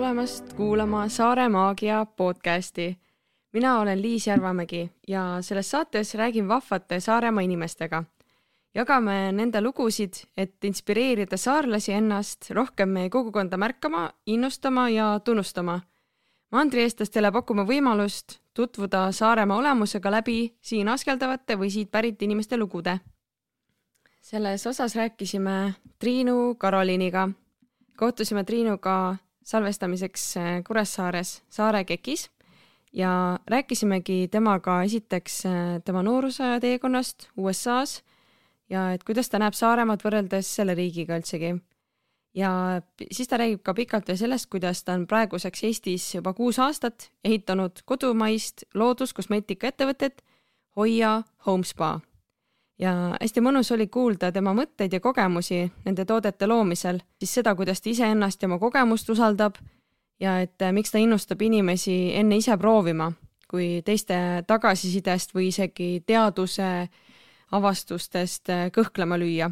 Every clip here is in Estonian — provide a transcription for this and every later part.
tulemast kuulama Saare Maagia podcasti. mina olen Liis Järvamägi ja selles saates räägin vahvate Saaremaa inimestega. jagame nende lugusid, et inspireerida saarlasi ennast rohkem meie kogukonda märkama, innustama ja tunnustama. mandrieestlastele pakume võimalust tutvuda Saaremaa olemusega läbi siin askeldavate või siit pärit inimeste lugude. selles osas rääkisime Triinu Karoliiniga. kohtusime Triinuga salvestamiseks äh, Kuressaares Saare KEK-is ja rääkisimegi temaga esiteks äh, tema noorusaja teekonnast USA-s ja et kuidas ta näeb Saaremaad võrreldes selle riigiga üldsegi. ja siis ta räägib ka pikalt veel sellest, kuidas ta on praeguseks Eestis juba kuus aastat ehitanud kodumaist looduskosmeetikaettevõtet Hoia Home Spa ja hästi mõnus oli kuulda tema mõtteid ja kogemusi nende toodete loomisel, siis seda, kuidas ta iseennast ja oma kogemust usaldab ja et eh, miks ta innustab inimesi enne ise proovima, kui teiste tagasisidest või isegi teaduse avastustest eh, kõhklema lüüa.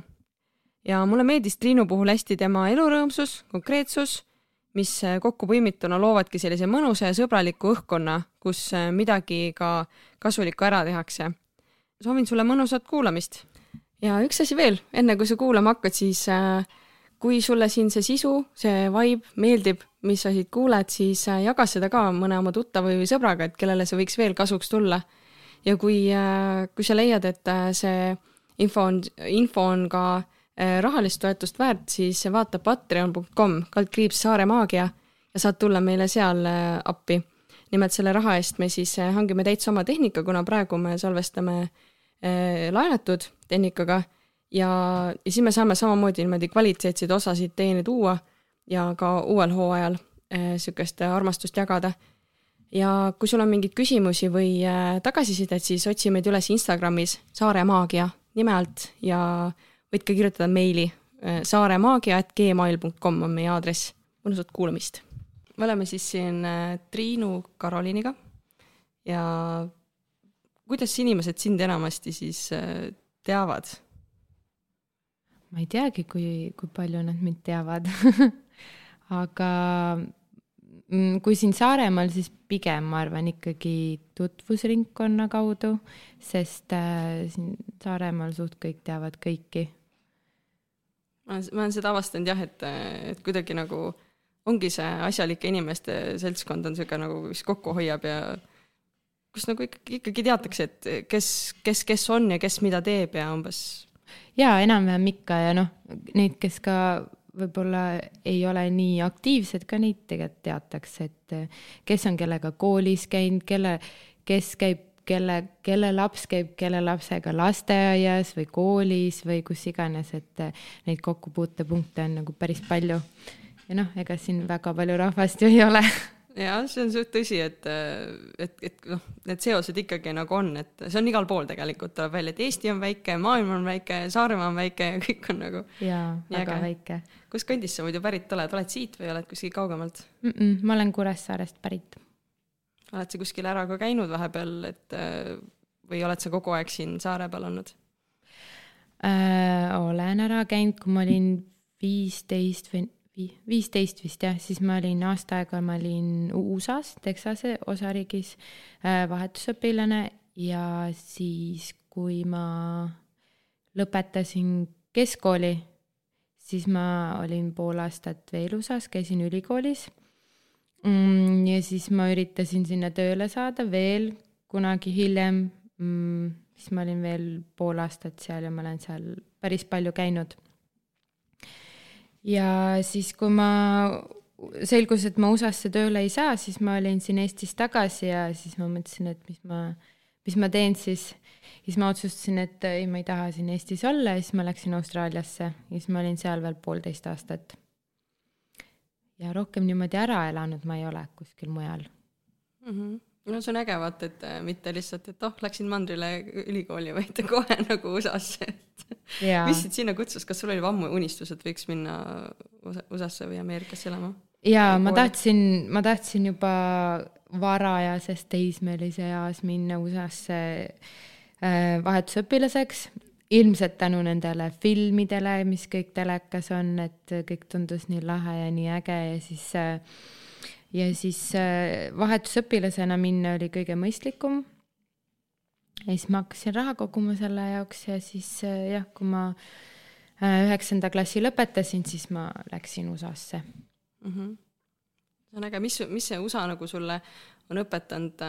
ja mulle meeldis Triinu puhul hästi tema elurõõmsus, konkreetsus, mis eh, kokku põimituna loovadki sellise mõnusa ja sõbraliku õhkkonna, kus midagi ka kasulikku ära tehakse soovin sulle mõnusat kuulamist. ja üks asi veel, enne kui sa kuulama hakkad, siis äh, kui sulle siin see sisu, see vibe meeldib, mis sa siit kuuled, siis äh, jaga seda ka mõne oma tuttava või sõbraga, et kellele see võiks veel kasuks tulla. ja kui, äh, kui sa leiad, et see info on, info on ka rahalist toetust väärt, siis vaata patreon.com kaldkriips Saare Maagia ja saad tulla meile seal appi. nimelt selle raha eest me siis hangime täitsa oma tehnika, kuna praegu me salvestame laenatud tehnikaga ja, ja siis me saame samamoodi niimoodi kvaliteetseid osasid teieni tuua ja ka uuel hooajal niisugust äh, armastust jagada. ja kui sul on mingeid küsimusi või äh, tagasisidet, siis otsi meid üles Instagramis Saare Maagia nime alt ja võid ka kirjutada meili saaremaagia.gmail.com on meie aadress. mõnusat kuulamist. me oleme siis siin Triinu Karoliiniga ja kuidas inimesed sind enamasti siis äh, teavad? ma ei teagi, kui, kui palju nad mind teavad aga mm, kui siin Saaremaal, siis pigem ma arvan ikkagi tutvusringkonna kaudu, sest äh, siin Saaremaal suht kõik teavad kõiki. ma olen, ma olen seda avastanud jah, et, et kuidagi nagu ongi see asjalike inimeste seltskond on niisugune nagu, mis kokku hoiab ja kus nagu ikkagi, ikkagi teatakse, et kes, kes, kes on ja kes mida teeb ja umbes. jaa, enam-vähem ikka ja noh, neid, kes ka võib-olla ei ole nii aktiivsed, ka neid tegelikult teatakse, et kes on kellega koolis käinud, kelle, kes käib, kelle, kelle laps käib kelle lapsega lasteaias või koolis või kus iganes, et neid kokkupuutepunkte on nagu päris palju. ja noh, ega siin väga palju rahvast ju ei ole jah, see on suht tõsi, et, et, et noh, need seosed ikkagi nagu on, et see on igal pool tegelikult tuleb välja, et Eesti on väike, maailm on väike, Saaremaa on väike ja kõik on nagu. jaa, väga väike. kus kandist sa muidu pärit oled, oled siit või oled kuskilt kaugemalt mm? -mm, ma olen Kuressaarest pärit. oled sa kuskil ära ka käinud vahepeal, et või oled sa kogu aeg siin saare peal olnud äh,? olen ära käinud, kui ma olin viisteist või viisteist vist jah, siis ma olin aasta aega, ma olin USA-s, Texase osariigis äh, vahetusõpilane. Ja siis, kui ma lõpetasin keskkooli, siis ma olin pool aastat veel USA-s, käisin ülikoolis. Mm,. ja siis ma üritasin sinna tööle saada veel kunagi hiljem. Mm,, siis ma olin veel pool aastat seal ja ma olen seal päris palju käinud ja siis, kui ma, selgus, et ma USA-sse tööle ei saa, siis ma olin siin Eestis tagasi ja siis ma mõtlesin, et mis ma, mis ma teen siis. siis ma otsustasin, et ei, ma ei taha siin Eestis olla ja siis ma läksin Austraaliasse ja siis ma olin seal veel poolteist aastat. ja rohkem niimoodi ära elanud ma ei ole kuskil mujal mm. -hmm no see on äge vaata, et äh, mitte lihtsalt, et oh, läksin mandrile ülikooli, vaid kohe nagu USA-sse, et mis sind sinna kutsus, kas sul oli ammu unistus, et võiks minna USA-sse või Ameerikasse elama? jaa, ma tahtsin, ma tahtsin juba varajases teismelise eas minna USA-sse äh, vahetusõpilaseks, ilmselt tänu nendele filmidele, mis kõik telekas on, et kõik tundus nii lahe ja nii äge ja siis äh, ja siis äh, vahetusõpilasena minna oli kõige mõistlikum. ja siis ma hakkasin raha koguma selle jaoks ja siis äh, jah, kui ma üheksanda klassi lõpetasin, siis ma läksin USA-sse mm. -hmm. see on äge, mis, mis see USA nagu sulle on õpetanud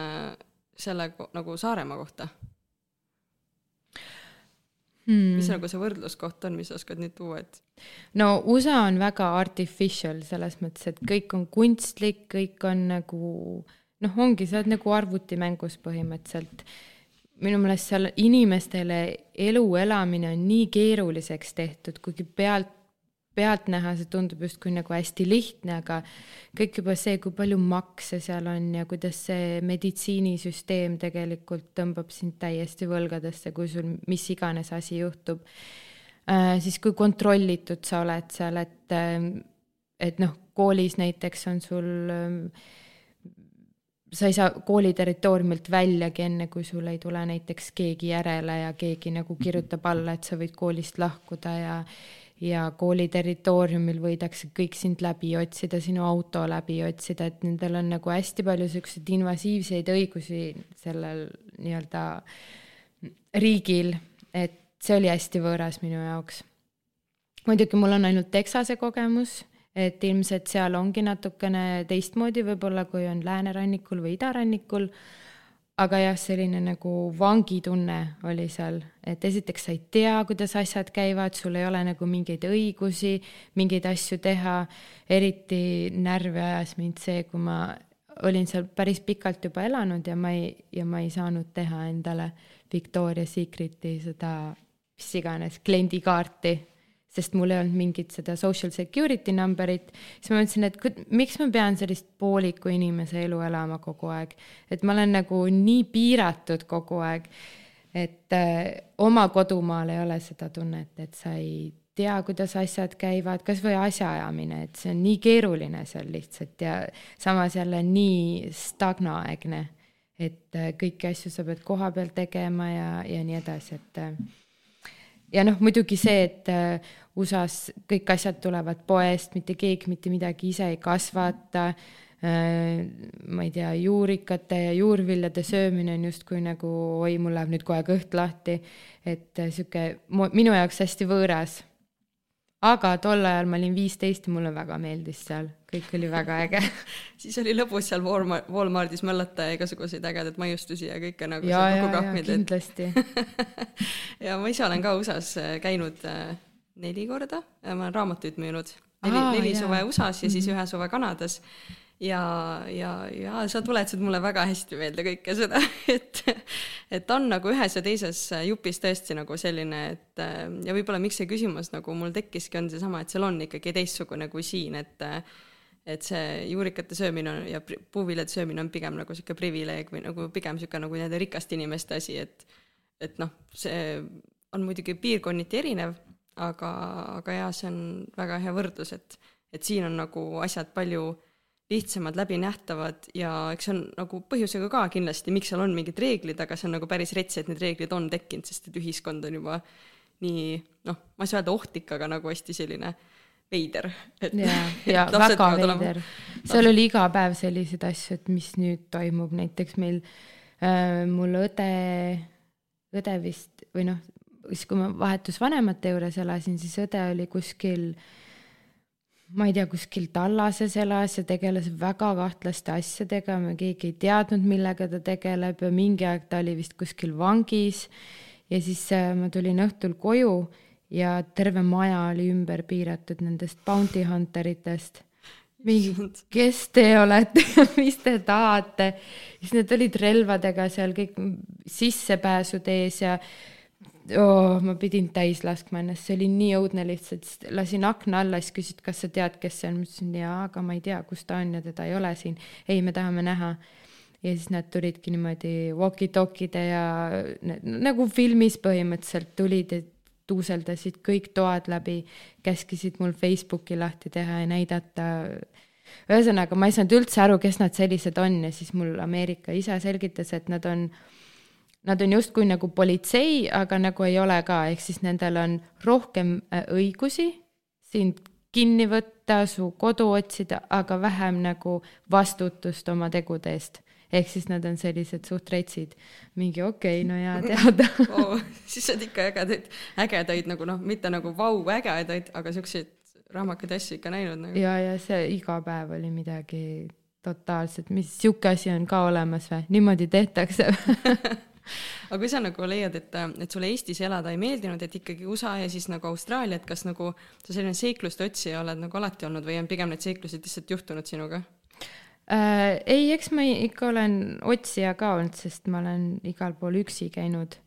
selle nagu Saaremaa kohta? hmm.. mis nagu see võrdluskoht on, mis oskad nüüd tuua, et? No USA on väga artificial selles mõttes, et kõik on kunstlik, kõik on nagu noh, ongi, sa oled nagu arvutimängus põhimõtteliselt. minu meelest seal inimestele elu elamine on nii keeruliseks tehtud, kuigi pealt pealtnäha see tundub justkui nagu hästi lihtne, aga kõik juba see, kui palju makse seal on ja kuidas see meditsiinisüsteem tegelikult tõmbab sind täiesti võlgadesse, kui sul mis iganes asi juhtub. Siis kui kontrollitud sa oled seal, et, äh, et noh, koolis näiteks on sul äh, sa ei saa kooli territooriumilt väljagi, enne kui sul ei tule näiteks keegi järele ja keegi nagu kirjutab alla, et sa võid koolist lahkuda ja ja kooli territooriumil võidakse kõik sind läbi otsida, sinu auto läbi otsida, et nendel on nagu hästi palju siukseid invasiivseid õigusi sellel nii-öelda riigil, et see oli hästi võõras minu jaoks. muidugi mul on ainult Texase kogemus, et ilmselt seal ongi natukene teistmoodi võib-olla, kui on läänerannikul või idarannikul aga jah, selline nagu vangitunne oli seal, et esiteks sa ei tea, kuidas asjad käivad, sul ei ole nagu mingeid õigusi mingeid asju teha, eriti närvi ajas mind see, kui ma olin seal päris pikalt juba elanud ja ma ei, ja ma ei saanud teha endale Victoria Secreti seda mis iganes kliendikaarti sest mul ei olnud mingit seda social security number'it, siis ma mõtlesin, et miks ma pean sellist pooliku inimese elu elama kogu aeg, et ma olen nagu nii piiratud kogu aeg, et äh, oma kodumaal ei ole seda tunnet, et sa ei tea, kuidas asjad käivad, kasvõi asjaajamine, et see on nii keeruline seal lihtsalt ja samas jälle nii stagnoaegne, et äh, kõiki asju sa pead kohapeal tegema ja, ja nii edasi, et äh, ja noh, muidugi see, et äh, USA-s kõik asjad tulevad poest, mitte keegi mitte midagi ise ei kasvata. Äh, ma ei tea, juurikate ja juurviljade söömine on justkui nagu oi, mul läheb nüüd kohe kõht lahti, et äh, sihuke minu jaoks hästi võõras aga tol ajal ma olin viisteist ja mulle väga meeldis seal, kõik oli väga äge. Siis oli lõbus seal Walmart, Walmartis möllata ja igasuguseid ägedaid maiustusi ja kõike nagu ja, seal kokku kahmida. kindlasti. Ja ma ise olen ka USA-s äh, käinud äh, neli korda, ma olen raamatuid müünud, neli, neli suve USA-s ja siis -hmm. ühe suve Kanadas ja, ja, ja sa tuletasid mulle väga hästi meelde kõike seda, et, et on nagu ühes ja teises jupis tõesti nagu selline, et ja võib-olla miks see küsimus nagu mul tekkiski, on seesama, et seal on ikkagi teistsugune kui siin, et et see juurikate söömine on, ja puuviljade söömine on pigem nagu niisugune privileeg või nagu pigem niisugune nagu nii-öelda rikaste inimeste asi, et et noh, see on muidugi piirkonniti erinev, aga, aga jaa, see on väga hea võrdlus, et et siin on nagu asjad palju lihtsamad, läbinähtavad ja eks see on nagu põhjusega ka kindlasti, miks seal on mingid reeglid, aga see on nagu päris rets, et need reeglid on tekkinud, sest et ühiskond on juba nii noh, ma ei saa öelda ohtlik, aga nagu hästi selline veider. ja, ja väga veider. seal oli iga päev selliseid asju, et mis nüüd toimub, näiteks meil äh,, mul õde, õde vist või noh, siis kui ma vahetusvanemate juures elasin, siis õde oli kuskil äh, ma ei tea, kuskil Tallases elas ja tegeles väga kahtlaste asjadega, me keegi ei teadnud, millega ta tegeleb ja mingi aeg ta oli vist kuskil vangis. ja siis äh, ma tulin õhtul koju ja terve maja oli ümber piiratud nendest bounty hunter itest. mingi, kes te olete mis te tahate? siis need olid relvadega seal kõik sissepääsud ees ja oh, ma pidin täis laskma ennast, see oli nii õudne lihtsalt, lasin akna alla, siis küsisid, kas sa tead, kes see on, ma ütlesin jaa, aga ma ei tea, kus ta on ja teda ei ole siin. ei, me tahame näha. ja siis nad tulidki niimoodi walkie-talkide ja nagu filmis põhimõtteliselt tulid ja tuuseldasid kõik toad läbi, käskisid mul Facebooki lahti teha ja näidata ühesõnaga, ma ei saanud üldse aru, kes nad sellised on ja siis mul Ameerika isa selgitas, et nad on äh, nad on justkui nagu politsei, aga nagu ei ole ka, ehk siis nendel on rohkem äh, õigusi sind kinni võtta, su kodu otsida, aga vähem nagu vastutust oma tegude eest ehk siis nad on sellised suht retsid. mingi okei okay,, no hea teada oh,. siis sa oled ikka ägedaid, ägedaid nagu noh, mitte nagu vau ägedaid, aga siukseid rahmakaid asju ikka näinud nagu. ja, ja see iga päev oli midagi totaalselt, mis sihuke asi on ka olemas või, niimoodi tehtakse aga kui sa nagu leiad, et, et sulle Eestis elada ei meeldinud, et ikkagi USA ja siis nagu Austraalia, et kas nagu sa selline seikluste otsija oled nagu alati olnud või on pigem need seiklused lihtsalt juhtunud sinuga? äh,? ei, eks ma ikka olen otsija ka olnud, sest ma olen igal pool üksi käinud.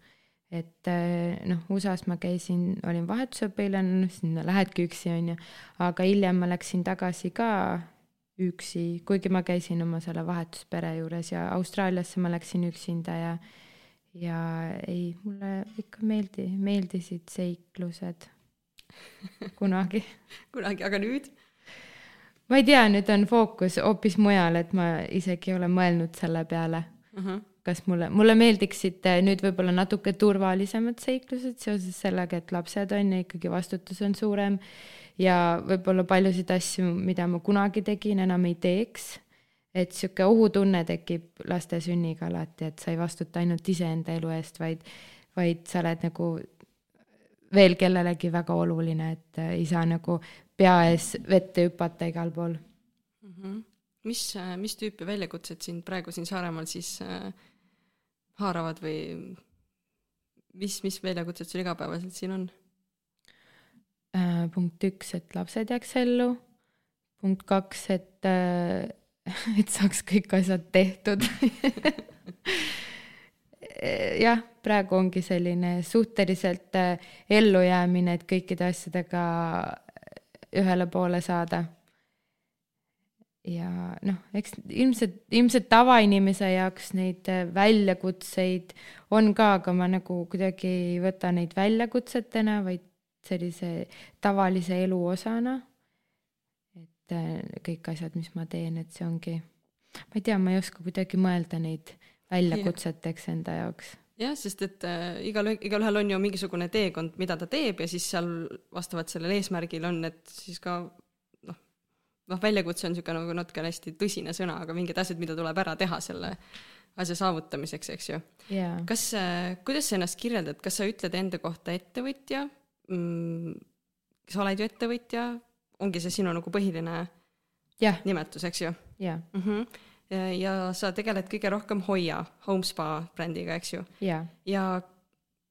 et äh, noh, USA-s ma käisin, olin vahetusõpilane, noh sinna lähedki üksi, on ju, aga hiljem ma läksin tagasi ka üksi, kuigi ma käisin oma selle vahetuspere juures ja Austraaliasse ma läksin üksinda ja ja ei, mulle ikka meeldi, meeldisid seiklused kunagi kunagi, aga nüüd? ma ei tea, nüüd on fookus hoopis mujal, et ma isegi ei ole mõelnud selle peale uh. -huh. kas mulle, mulle meeldiksid eh, nüüd võib-olla natuke turvalisemad seiklused seoses sellega, et lapsed on ja ikkagi vastutus on suurem ja võib-olla paljusid asju, mida ma kunagi tegin, enam ei teeks. Et sihuke ohutunne tekib laste sünniga alati, et sa ei vastuta ainult iseenda elu eest, vaid, vaid sa oled nagu veel kellelegi väga oluline, et eh, ei saa nagu pea ees vette hüpata igal pool mm. -hmm. mis, äh, mis tüüpi väljakutsed sind praegu siin Saaremaal siis äh, haaravad või mis, mis väljakutsed sul igapäevaselt siin on äh,? punkt üks, et lapsed jääks ellu. punkt kaks, et äh,, et saaks kõik asjad tehtud jah, praegu ongi selline suhteliselt äh, ellujäämine, et kõikide asjadega ühele poole saada. ja noh, eks ilmselt, ilmselt tavainimese jaoks neid äh, väljakutseid on ka, aga ma nagu kuidagi ei võta neid väljakutsetena, vaid sellise tavalise elu osana. Et kõik asjad, mis ma teen, et see ongi, ma ei tea, ma ei oska kuidagi mõelda neid väljakutseteks enda jaoks. Jah, sest et äh, igal, igalühel on ju mingisugune teekond, mida ta teeb ja siis seal vastavalt sellele eesmärgil on, et siis ka noh, noh, väljakutse on niisugune nagu natukene hästi tõsine sõna, aga mingid asjad, mida tuleb ära teha selle asja saavutamiseks, eks ju. Yeah.. kas äh,, kuidas sa ennast kirjeldad, kas sa ütled enda kohta ettevõtja? Mm,? sa oled ju ettevõtja, ongi see sinu nagu põhiline yeah. nimetus, eks ju? jah mm -hmm ja sa tegeled kõige rohkem Hoia, Homespa brändiga, eks ju? ja, ja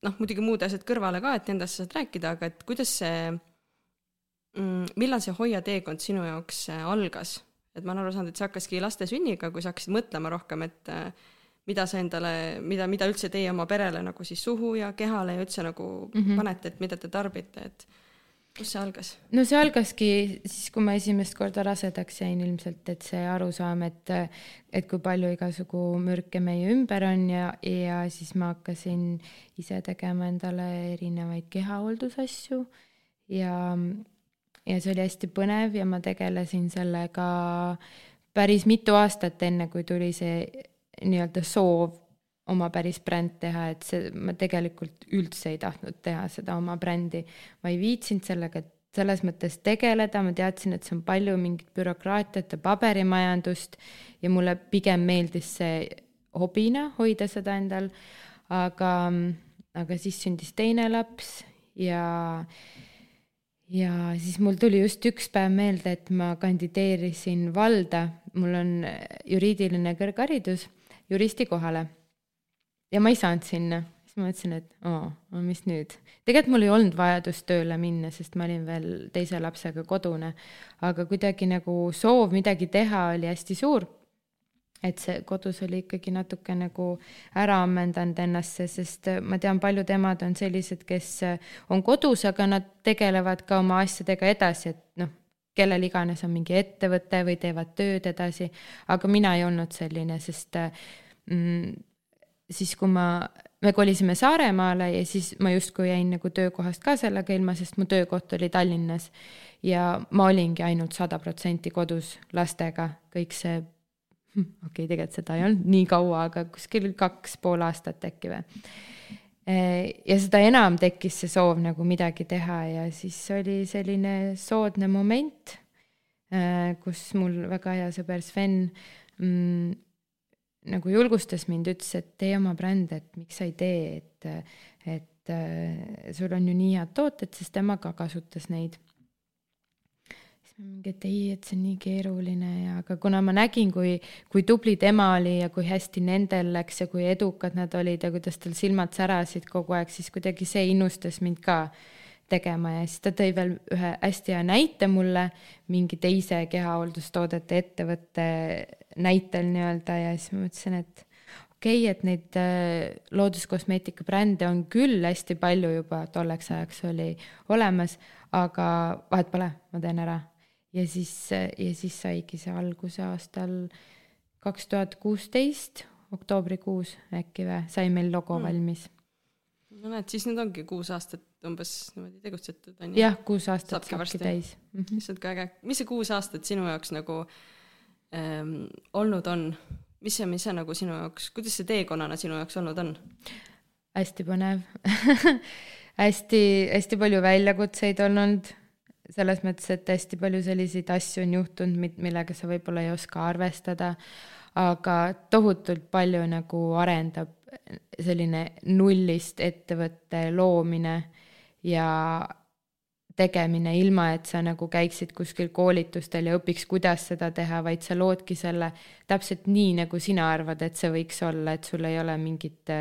noh, muidugi muud asjad kõrvale ka, et nendest saad rääkida, aga et kuidas see mm,, millal see Hoia teekond sinu jaoks äh, algas? et ma olen aru saanud, et see hakkaski laste sünniga, kui sa hakkasid mõtlema rohkem, et äh, mida sa endale, mida, mida üldse teie oma perele nagu siis suhu ja kehale ja üldse nagu mm -hmm. panete, et mida te tarbite, et kust see algas? no see algaski siis, kui ma esimest korda rasedaks jäin ilmselt, et see arusaam, et, et kui palju igasugu mürke meie ümber on ja, ja siis ma hakkasin ise tegema endale erinevaid kehahooldusasju ja, ja see oli hästi põnev ja ma tegelesin sellega päris mitu aastat, enne kui tuli see nii-öelda soov oma päris bränd teha, et see, ma tegelikult üldse ei tahtnud teha seda oma brändi. ma ei viitsinud sellega selles mõttes tegeleda, ma teadsin, et see on palju mingit bürokraatiat ja paberimajandust ja mulle pigem meeldis see hobina hoida seda endal, aga, aga siis sündis teine laps ja ja siis mul tuli just üks päev meelde, et ma kandideerisin valda, mul on juriidiline kõrgharidus juristi kohale ja ma ei saanud sinna, siis ma mõtlesin, et oo, mis nüüd. tegelikult mul ei olnud vajadust tööle minna, sest ma olin veel teise lapsega kodune, aga kuidagi nagu soov midagi teha oli hästi suur. et see kodus oli ikkagi natuke nagu ära ammendanud ennast, sest ma tean, paljud emad on sellised, kes on kodus, aga nad tegelevad ka oma asjadega edasi, et noh, kellel iganes on mingi ettevõte või teevad tööd edasi, aga mina ei olnud selline, sest mm, siis, kui ma, me kolisime Saaremaale ja siis ma justkui jäin nagu töökohast ka sellega ilma, sest mu töökoht oli Tallinnas. ja ma olingi ainult sada protsenti kodus lastega, kõik see, hm, okei okay,, tegelikult seda ei olnud nii kaua, aga kuskil kaks pool aastat äkki või. E, ja seda enam tekkis see soov nagu midagi teha ja siis oli selline soodne moment äh, kus mul väga hea sõber Sven mm, nagu julgustas mind, ütles, et tee oma bränd, et miks sa ei tee, et, et äh, sul on ju nii head tooted, sest tema ka kasutas neid. Siis ma mingi, et ei, et see on nii keeruline ja, aga kuna ma nägin, kui, kui tubli tema oli ja kui hästi nendel läks ja kui edukad nad olid ja kuidas tal silmad särasid kogu aeg, siis kuidagi see innustas mind ka tegema ja siis ta tõi veel ühe hästi hea näite mulle mingi teise kehahooldustoodete ettevõtte näitel nii-öelda ja siis ma mõtlesin, et okei okay,, et neid äh, looduskosmeetika brände on küll hästi palju juba tolleks ajaks oli olemas, aga vahet pole, ma teen ära. ja siis, ja siis saigi see alguse aastal kaks tuhat kuusteist, oktoobrikuus äkki või, sai meil logo mm. valmis no näed, siis nüüd ongi kuus aastat umbes niimoodi tegutsetud, on ju? jah, kuus aastat saabki, saabki täis mm. -hmm. issand, kui äge. mis see kuus aastat sinu jaoks nagu ähm, olnud on? mis see, mis see nagu sinu jaoks, kuidas see teekonnana sinu jaoks olnud on? hästi põnev hästi, hästi palju väljakutseid olnud, selles mõttes, et hästi palju selliseid asju on juhtunud, millega sa võib-olla ei oska arvestada, aga tohutult palju nagu arendab selline nullist ettevõtte loomine ja tegemine, ilma et sa nagu käiksid kuskil koolitustel ja õpiks, kuidas seda teha, vaid sa loodki selle täpselt nii, nagu sina arvad, et see võiks olla, et sul ei ole mingit,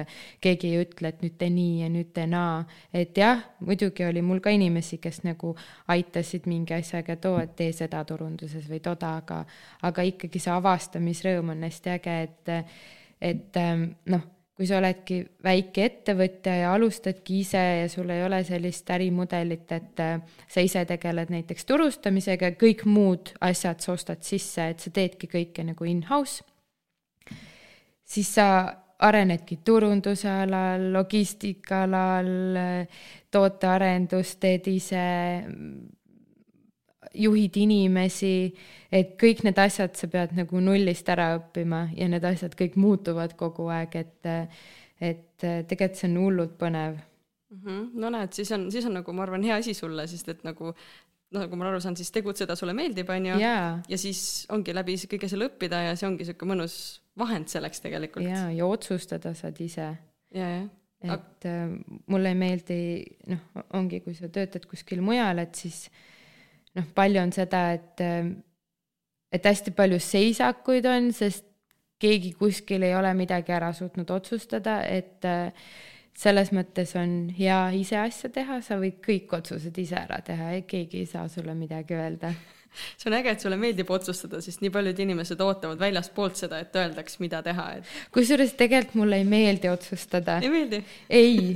keegi ei ütle, et nüüd tee nii ja nüüd tee naa. et jah, muidugi oli mul ka inimesi, kes nagu aitasid mingi asjaga, et oo, et tee seda turunduses või toda, aga, aga ikkagi see avastamisrõõm on hästi äge, et, et noh kui sa oledki väike ettevõtja ja alustadki ise ja sul ei ole sellist ärimudelit, et äh, sa ise tegeled näiteks turustamisega ja kõik muud asjad sa ostad sisse, et sa teedki kõike nagu in-house, siis sa arenedki turunduse alal, logistika alal, tootearendust teed ise juhid inimesi, et kõik need asjad sa pead nagu nullist ära õppima ja need asjad kõik muutuvad kogu aeg, et, et tegelikult see on hullult põnev mm. -hmm. no näed, siis on, siis on nagu ma arvan, hea asi sulle, sest et nagu noh, nagu ma aru saan, siis tegutseda sulle meeldib, on ju yeah., ja siis ongi läbi kõige selle õppida ja see ongi sihuke mõnus vahend selleks tegelikult. ja, ja otsustada saad ise. ja, jah et äh, mulle ei meeldi, noh, ongi, kui sa töötad kuskil mujal, et siis äh, noh, palju on seda, et, et hästi palju seisakuid on, sest keegi kuskil ei ole midagi ära suutnud otsustada, et selles mõttes on hea ise asja teha, sa võid kõik otsused ise ära teha ja keegi ei saa sulle midagi öelda see on äge, et sulle meeldib otsustada, sest nii paljud inimesed ootavad väljastpoolt seda, et öeldaks, mida teha, et. kusjuures tegelikult mulle ei meeldi otsustada. ei meeldi? ei,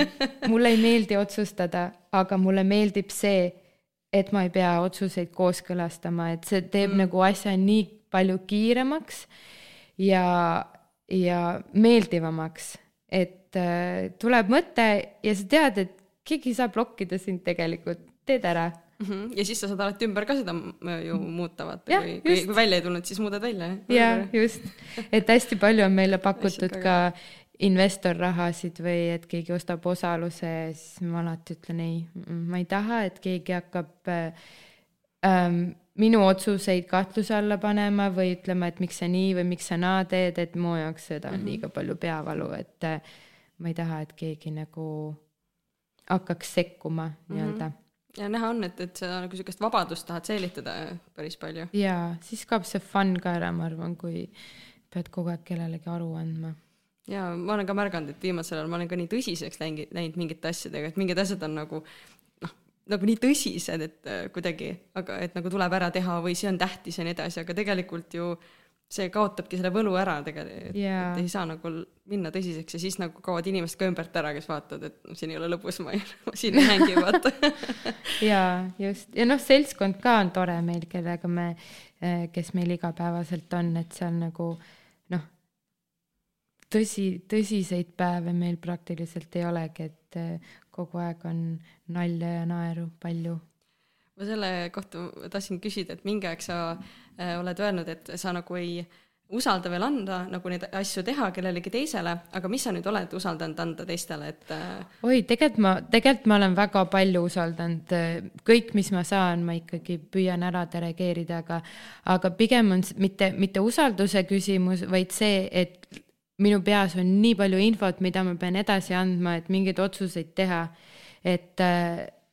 mulle ei meeldi otsustada, aga mulle meeldib see, et ma ei pea otsuseid kooskõlastama, et see teeb mm. nagu asja nii palju kiiremaks ja, ja meeldivamaks, et äh, tuleb mõte ja sa tead, et keegi ei saa blokkida sind tegelikult, teed ära mm. -hmm. ja siis sa saad alati ümber ka seda ju muuta, vaata, kui, kui, kui välja ei tulnud, siis muudad välja. jaa, just, et hästi palju on meile pakutud ka investorrahasid või et keegi ostab osaluse, siis ma alati ütlen ei, ma ei taha, et keegi hakkab ähm, minu otsuseid kahtluse alla panema või ütlema, et miks sa nii või miks sa naa teed, et mu jaoks seda on -hmm. liiga palju peavalu, et äh, ma ei taha, et keegi nagu hakkaks sekkuma nii-öelda mm. -hmm ja näha on, et, et sa nagu niisugust vabadust tahad säilitada päris palju. jaa, siis kaob see fun ka ära, ma arvan, kui pead kogu aeg kellelegi aru andma ja ma olen ka märganud, et viimasel ajal ma olen ka nii tõsiseks läinud, läinud mingite asjadega, et mingid asjad on nagu noh, nagu nii tõsised, et äh, kuidagi, aga et nagu tuleb ära teha või see on tähtis ja nii edasi, aga tegelikult ju see kaotabki selle võlu ära tegelikult yeah., et ei saa nagu minna tõsiseks ja siis nagu kaovad inimesed ka ümbert ära, kes vaatavad, et no siin ei ole lõbus, ma ei, ma siin ei hängi, vaata jaa, just, ja noh, seltskond ka on tore meil, kellega me, äh, kes meil igapäevaselt on, et seal nagu noh tõsi, tõsiseid päeve meil praktiliselt ei olegi, et eh, kogu aeg on nalja ja naeru palju. ma selle kohta tahtsin küsida, et mingi aeg sa äh, oled öelnud, et sa nagu ei usalda veel anda nagu neid asju teha kellelegi teisele, aga mis sa nüüd oled usaldanud anda teistele, et äh, oi, tegelikult ma, tegelikult ma olen väga palju usaldanud, kõik, mis ma saan, ma ikkagi püüan ära delegeerida, aga aga pigem on mitte, mitte usalduse küsimus, vaid see, et minu peas on nii palju infot, mida ma pean edasi andma, et mingeid otsuseid teha. et,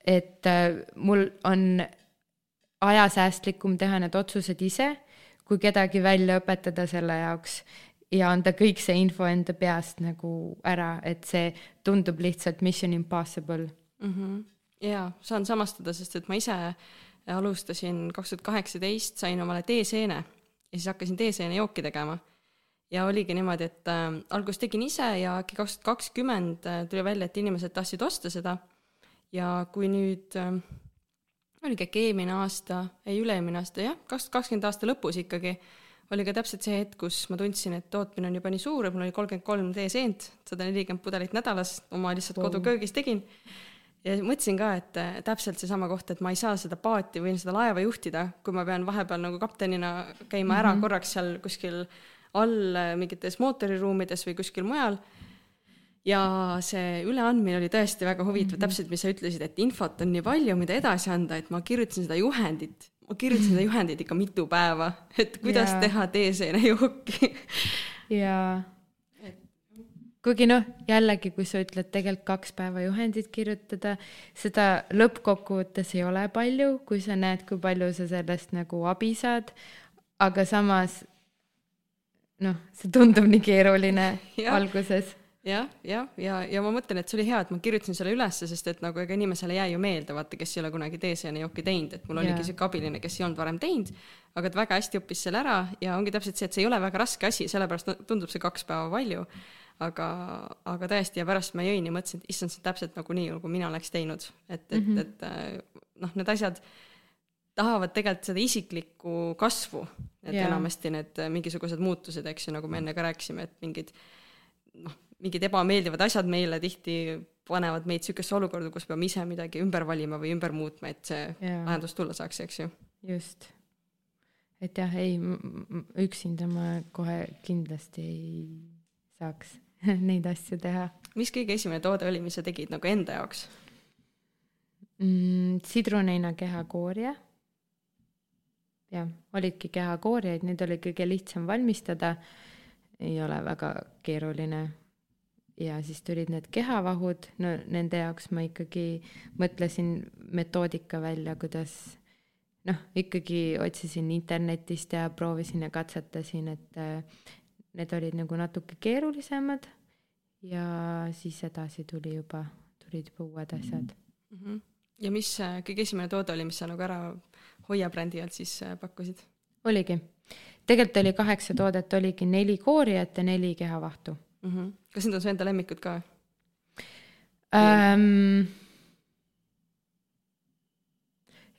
et mul on ajasäästlikum teha need otsused ise kui kedagi välja õpetada selle jaoks ja anda kõik see info enda peast nagu ära, et see tundub lihtsalt mission impossible mm. -hmm. ja saan samastada, sest et ma ise alustasin kaks tuhat kaheksateist, sain omale teeseene ja siis hakkasin teeseene jooki tegema. Ja oligi niimoodi, et äh, alguses tegin ise ja äkki kaks tuhat kakskümmend äh, tuli välja, et inimesed tahtsid osta seda. ja kui nüüd äh, oligi äkki eelmine aasta, ei üle-eelmine aasta, jah, kaks tuhat kakskümmend aasta lõpus ikkagi, oli ka täpselt see hetk, kus ma tundsin, et tootmine on juba nii suur, et mul oli kolmkümmend kolm teeseent, sada nelikümmend pudelit nädalas, oma lihtsalt wow. koduköögis tegin. ja mõtlesin ka, et äh, täpselt seesama koht, et ma ei saa seda paati või seda laeva juhtida, kui ma pean vahepeal nagu kaptenina käima ära mm -hmm. korraks seal kuskil all äh, mingites mootoriruumides või kuskil mujal ja see üleandmine oli tõesti väga huvitav mm, -hmm. täpselt, mis sa ütlesid, et infot on nii palju, mida edasi anda, et ma kirjutasin seda juhendit, ma kirjutasin seda juhendit ikka mitu päeva, et kuidas yeah. teha teeseenejooki jaa. kuigi noh, jällegi, kui sa ütled tegelikult kaks päeva juhendit kirjutada, seda lõppkokkuvõttes ei ole palju, kui sa näed, kui palju sa sellest nagu abi saad, aga samas noh, see tundub nii keeruline ja. alguses jah, jah, ja, ja, ja ma mõtlen, et see oli hea, et ma kirjutasin selle ülesse, sest et nagu ega inimesele ei jää ju meelde, vaata, kes ei ole kunagi teeseenejooki teinud, et mul yeah. oligi sihuke abiline, kes ei olnud varem teinud, aga et väga hästi õppis selle ära ja ongi täpselt see, et see ei ole väga raske asi, sellepärast tundub see kaks päeva palju. aga, aga tõesti, ja pärast ma jõin ja mõtlesin, et issand, see on täpselt nagu nii, nagu mina oleks teinud, et, et mm, -hmm. et noh, need asjad tahavad tegelikult seda isiklikku kasvu, et yeah. enamasti need mingisugused muutused, eks ju, nagu me enne ka rääkisime, et mingid noh, mingid ebameeldivad asjad meile tihti panevad meid niisugusesse olukorda, kus peame ise midagi ümber valima või ümber muutma, et see yeah. lahendus tulla saaks, eks ju. just. et jah, ei, üksinda ma kohe kindlasti ei saaks neid asju teha. mis kõige esimene toode oli, mis sa tegid nagu enda jaoks mm,? sidruneina kehakoorje. Jah, olidki kehakoorjeid, neid oli kõige lihtsam valmistada. ei ole väga keeruline ja siis tulid need kehavahud, no nende jaoks ma ikkagi mõtlesin metoodika välja, kuidas noh, ikkagi otsisin internetist ja proovisin ja katsetasin, et äh, need olid nagu natuke keerulisemad ja siis edasi tuli juba, tulid juba uued asjad mm. -hmm. ja mis äh, kõige esimene toode oli, mis sa nagu ära Hoia brändi alt siis äh, pakkusid? oligi, tegelikult oli kaheksa toodet, oligi neli koorijat ja neli kehavahtu mm. -hmm. kas need on su enda lemmikud ka ähm,?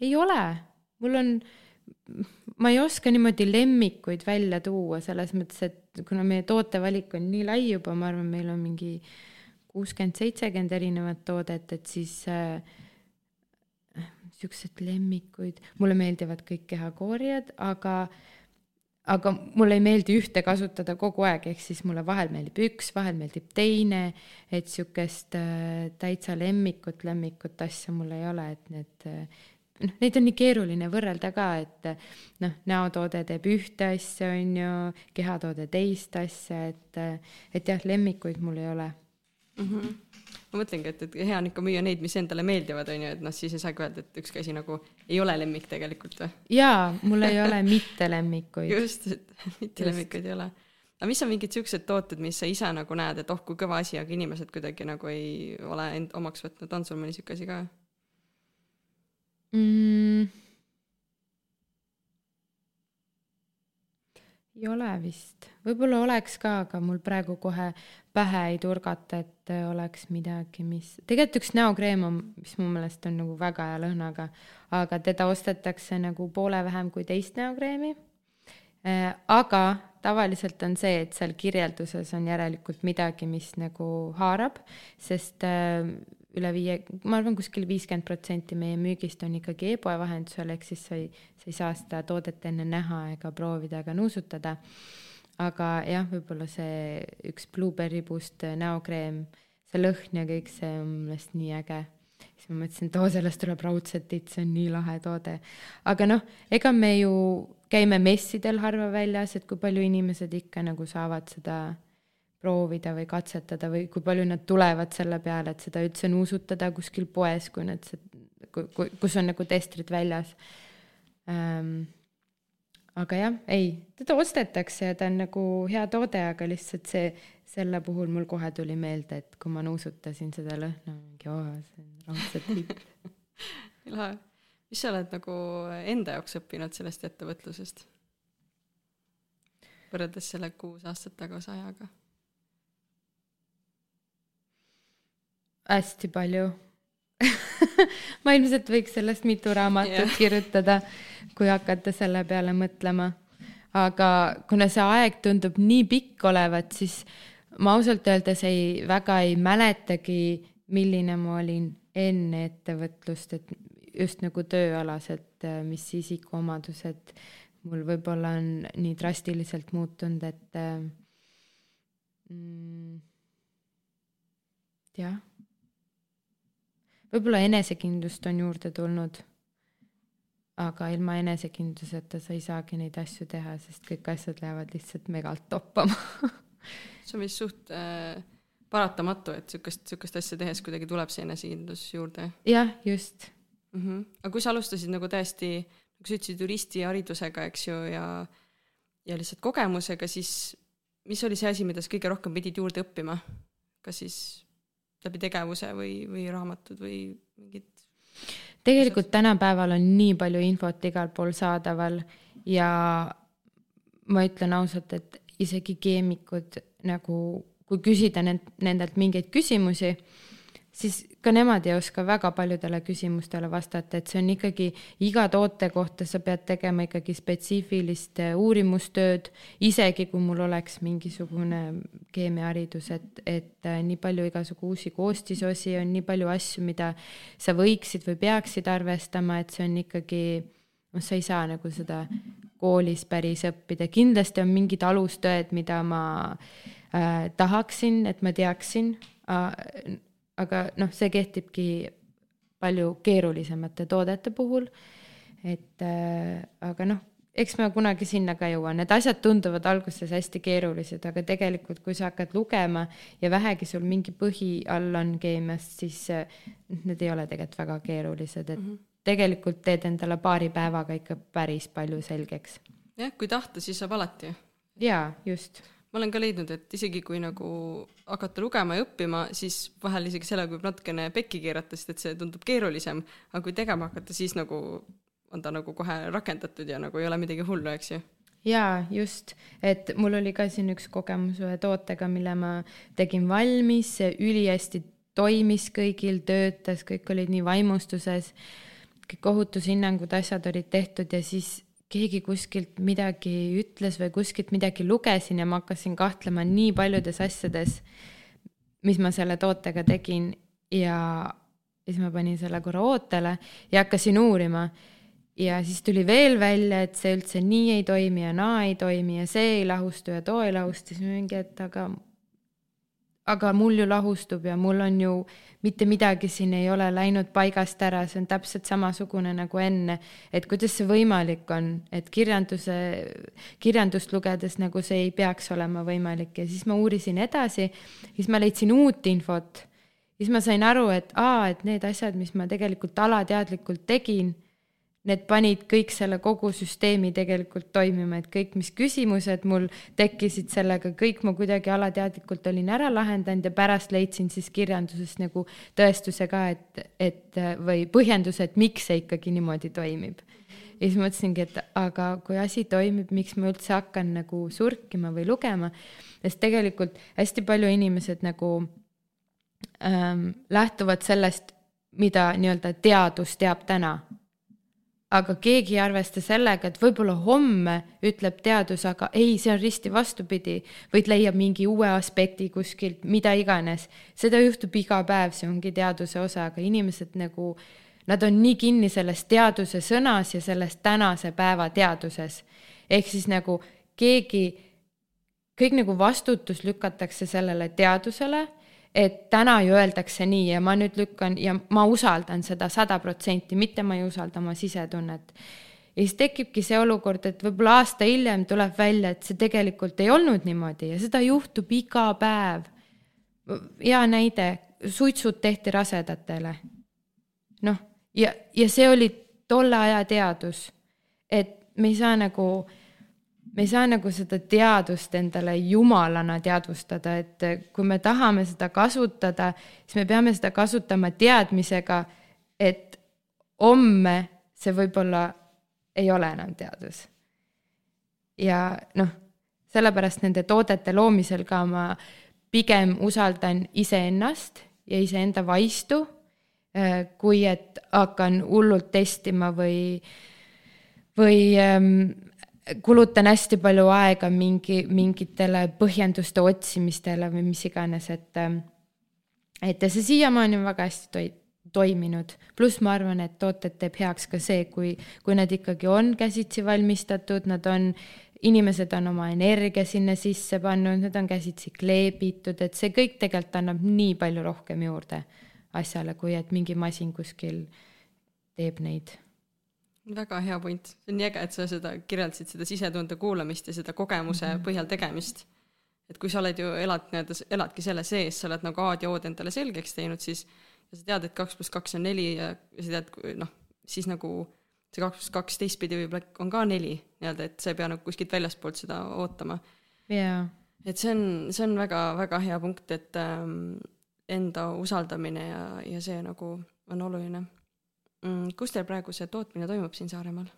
ei ole, mul on, ma ei oska niimoodi lemmikuid välja tuua, selles mõttes, et kuna meie tootevalik on nii lai juba, ma arvan, meil on mingi kuuskümmend, seitsekümmend erinevat toodet, et siis äh, siuksed lemmikuid, mulle meeldivad kõik kehakoorijad, aga äh, aga mulle ei meeldi ühte kasutada kogu aeg, ehk siis mulle vahel meeldib üks, vahel meeldib teine, et sihukest äh, täitsa lemmikut, lemmikut asja mul ei ole, et need äh, noh, neid on nii keeruline võrrelda ka, et noh, näotoode teeb ühte asja, on ju, kehatoode teist asja, et, et jah, lemmikuid mul ei ole mm. -hmm ma mõtlengi, et, et hea on ikka müüa neid, mis endale meeldivad, on ju, et noh, siis ei saagi öelda, et ükski asi nagu ei ole lemmik tegelikult või? jaa, mul ei ole mitte lemmikuid just, et mitte lemmikuid ei ole. aga mis on mingid siuksed tooted, mis sa ise nagu näed, et oh kui kõva asi, aga inimesed kuidagi nagu ei ole end omaks võtnud, on sul mõni siuke asi ka mm.? ei ole vist, võib-olla oleks ka, aga mul praegu kohe pähe ei turgata, et oleks midagi, mis, tegelikult üks näokreem on, mis mu meelest on nagu väga hea lõhnaga, aga teda ostetakse nagu poole vähem kui teist näokreemi. Äh, aga tavaliselt on see, et seal kirjelduses on järelikult midagi, mis nagu haarab, sest äh, üle viie, ma arvan, kuskil viiskümmend protsenti meie müügist on ikkagi e-poe vahendusel, ehk siis sa ei, sa ei saa seda toodet enne näha ega proovida ega nuusutada. Aga jah, võib-olla see üks Blueberry Boost näokreem, see lõhn ja kõik see on minu meelest nii äge. siis ma mõtlesin, et oo, sellest tuleb raudselt titt, see on nii lahe toode. aga noh, ega me ju käime messidel harva väljas, et kui palju inimesed ikka nagu saavad seda proovida või katsetada või kui palju nad tulevad selle peale, et seda üldse nuusutada kuskil poes, kui nad, kus on nagu testrid väljas ähm, aga jah, ei, teda ostetakse ja ta on nagu hea toode, aga lihtsalt see, selle puhul mul kohe tuli meelde, et kui ma nuusutasin seda lõhna, mingi oo, see on raudselt hipp lahe. mis sa oled nagu enda jaoks õppinud sellest ettevõtlusest? võrreldes selle kuus aastat tagasi ajaga? hästi palju ma ilmselt võiks sellest mitu raamatut yeah. kirjutada, kui hakata selle peale mõtlema. aga kuna see aeg tundub nii pikk olevat, siis ma ausalt öeldes ei, väga ei mäletagi, milline ma olin enne ettevõtlust, et just nagu tööalased, mis isikuomadused mul võib-olla on nii drastiliselt muutunud, et mm, jah võib-olla enesekindlust on juurde tulnud. aga ilma enesekindluseta sa ei saagi neid asju teha, sest kõik asjad lähevad lihtsalt megalt toppama see on vist suht äh, paratamatu, et sihukest, sihukest asja tehes kuidagi tuleb see enesekindlus juurde. jah, just mm. -hmm. aga kui sa alustasid nagu täiesti, nagu sa ütlesid, juristiharidusega, eks ju, ja ja lihtsalt kogemusega, siis mis oli see asi, mida sa kõige rohkem pidid juurde õppima? kas siis läbi tegevuse või, või raamatud või mingid? tegelikult tänapäeval on nii palju infot igal pool saadaval ja ma ütlen ausalt, et isegi keemikud nagu, kui küsida nend-, nendelt mingeid küsimusi, siis ka nemad ei oska väga paljudele küsimustele vastata, et see on ikkagi iga toote kohta sa pead tegema ikkagi spetsiifilist äh, uurimustööd, isegi kui mul oleks mingisugune keemiaharidus, et, et äh, nii palju igasugu uusi koostisosi on, nii palju asju, mida sa võiksid või peaksid arvestama, et see on ikkagi, noh, sa ei saa nagu seda koolis päris õppida, kindlasti on mingid alustööd, mida ma äh, tahaksin, et ma teaksin äh, aga noh, see kehtibki palju keerulisemate toodete puhul. et äh, aga noh, eks ma kunagi sinna ka jõuan, need asjad tunduvad alguses hästi keerulised, aga tegelikult, kui sa hakkad lugema ja vähegi sul mingi põhi all on keemiast, siis äh, need ei ole tegelikult väga keerulised, et mm -hmm. tegelikult teed endale paari päevaga ikka päris palju selgeks. jah, kui tahta, siis saab alati. jaa, just ma olen ka leidnud, et isegi kui nagu hakata lugema ja õppima, siis vahel isegi sellega võib natukene pekki keerata, sest et see tundub keerulisem, aga kui tegema hakata, siis nagu on ta nagu kohe rakendatud ja nagu ei ole midagi hullu, eks ju. Jaa, just, et mul oli ka siin üks kogemus ühe tootega, mille ma tegin valmis, see ülihästi toimis kõigil, töötas, kõik olid nii vaimustuses, kõik ohutushinnangud, asjad olid tehtud ja siis keegi kuskilt midagi ütles või kuskilt midagi lugesin ja ma hakkasin kahtlema nii paljudes asjades, mis ma selle tootega tegin ja siis ma panin selle korra ootele ja hakkasin uurima. ja siis tuli veel välja, et see üldse nii ei toimi ja naa ei toimi ja see ei lahustu ja too ei lahustu, siis mingi, et aga aga mul ju lahustub ja mul on ju mitte midagi siin ei ole läinud paigast ära, see on täpselt samasugune nagu enne. et kuidas see võimalik on, et kirjanduse, kirjandust lugedes nagu see ei peaks olema võimalik ja siis ma uurisin edasi, siis ma leidsin uut infot. siis ma sain aru, et aa, et need asjad, mis ma tegelikult alateadlikult tegin need panid kõik selle kogu süsteemi tegelikult toimima, et kõik, mis küsimused mul tekkisid sellega, kõik ma kuidagi alateadlikult olin ära lahendanud ja pärast leidsin siis kirjandusest nagu tõestuse ka, et, et või põhjenduse, et miks see ikkagi niimoodi toimib. ja siis mõtlesingi, et aga kui asi toimib, miks ma üldse hakkan nagu surkima või lugema, sest tegelikult hästi palju inimesed nagu ähm, lähtuvad sellest, mida nii-öelda teadus teab täna aga keegi ei arvesta sellega, et võib-olla homme ütleb teadus, aga ei, see on risti vastupidi, vaid leiab mingi uue aspekti kuskilt, mida iganes. seda juhtub iga päev, see ongi teaduse osa, aga inimesed nagu, nad on nii kinni selles teaduse sõnas ja selles tänase päeva teaduses. ehk siis nagu keegi kõik nagu vastutus lükatakse sellele teadusele, et täna ju öeldakse nii ja ma nüüd lükkan ja ma usaldan seda sada protsenti, mitte ma ei usalda oma sisetunnet. ja siis tekibki see olukord, et võib-olla aasta hiljem tuleb välja, et see tegelikult ei olnud niimoodi ja seda juhtub iga päev. hea näide, suitsud tehti rasedatele. noh, ja, ja see oli tolle aja teadus, et me ei saa nagu me ei saa nagu seda teadust endale jumalana teadvustada, et kui me tahame seda kasutada, siis me peame seda kasutama teadmisega, et homme see võib-olla ei ole enam teadus. ja noh, sellepärast nende toodete loomisel ka ma pigem usaldan iseennast ja iseenda vaistu, äh, kui et hakkan hullult testima või, või ähm, kulutan hästi palju aega mingi, mingitele põhjenduste otsimistele või mis iganes, et et ja see siiamaani on väga hästi toi-, toiminud. pluss ma arvan, et tooted teeb heaks ka see, kui, kui nad ikkagi on käsitsi valmistatud, nad on, inimesed on oma energia sinna sisse pannud, need on käsitsi kleebitud, et see kõik tegelikult annab nii palju rohkem juurde asjale, kui et mingi masin kuskil teeb neid väga hea point, see on nii äge, et sa seda kirjeldasid, seda sisetunde kuulamist ja seda kogemuse mm -hmm. põhjal tegemist. et kui sa oled ju, elad nii-öelda, eladki selle sees, sa oled nagu A-d ja O-d endale selgeks teinud, siis ja sa tead, et kaks pluss kaks on neli ja, sa tead, noh, siis nagu see kaks pluss kaks teistpidi võib-olla on ka neli nii-öelda, et sa ei pea nagu kuskilt väljaspoolt seda ootama. jaa. et see on, see on väga-väga hea punkt, et ähm, enda usaldamine ja, ja see nagu on oluline kus teil praegu see tootmine toimub siin Saaremaal?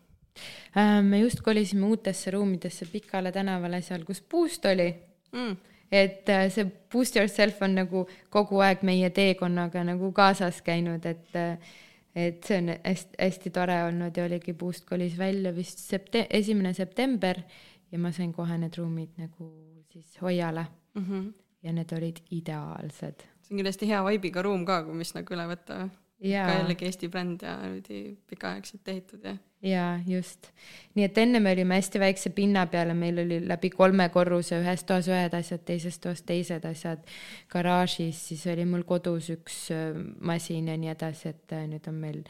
Äh, me just kolisime uutesse ruumidesse Pikale tänavale, seal, kus Boost oli mm. et äh, see Boost Yourself on nagu kogu aeg meie teekonnaga nagu kaasas käinud, et äh, et see on hästi, hästi tore olnud ja oligi, Boost kolis välja vist septe-, esimene september ja ma sain kohe need ruumid nagu siis Hoiale mm. -hmm. ja need olid ideaalsed. see on kindlasti hea vibe'iga ruum ka, mis nagu üle võtta? Ka jällegi Eesti bränd ja niimoodi pikaaegselt ehitatud ja. jaa, just. nii et enne me olime hästi väikse pinna peal ja meil oli läbi kolme korruse, ühes toas ühed asjad, teises toas teised asjad. garaažis siis oli mul kodus üks masin ja nii edasi, et nüüd on meil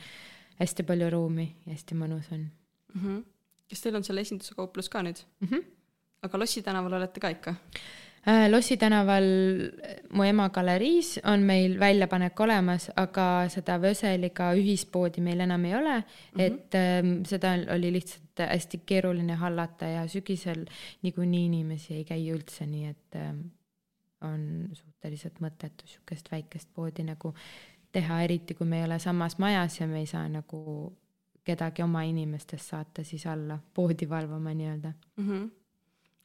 hästi palju ruumi ja hästi mõnus on mm. -hmm. kas teil on seal esinduse kauplus ka nüüd mm? -hmm. aga Lossi tänaval olete ka ikka? Äh, Lossi tänaval mu ema galeriis on meil väljapanek olemas, aga seda Vöseliga ühispoodi meil enam ei ole mm, -hmm. et ähm, seda oli lihtsalt hästi keeruline hallata ja sügisel niikuinii inimesi ei käi üldse, nii et ähm, on suhteliselt mõttetu sihukest väikest poodi nagu teha, eriti kui me ei ole samas majas ja me ei saa nagu kedagi oma inimestest saata siis alla poodi valvama nii-öelda mm. -hmm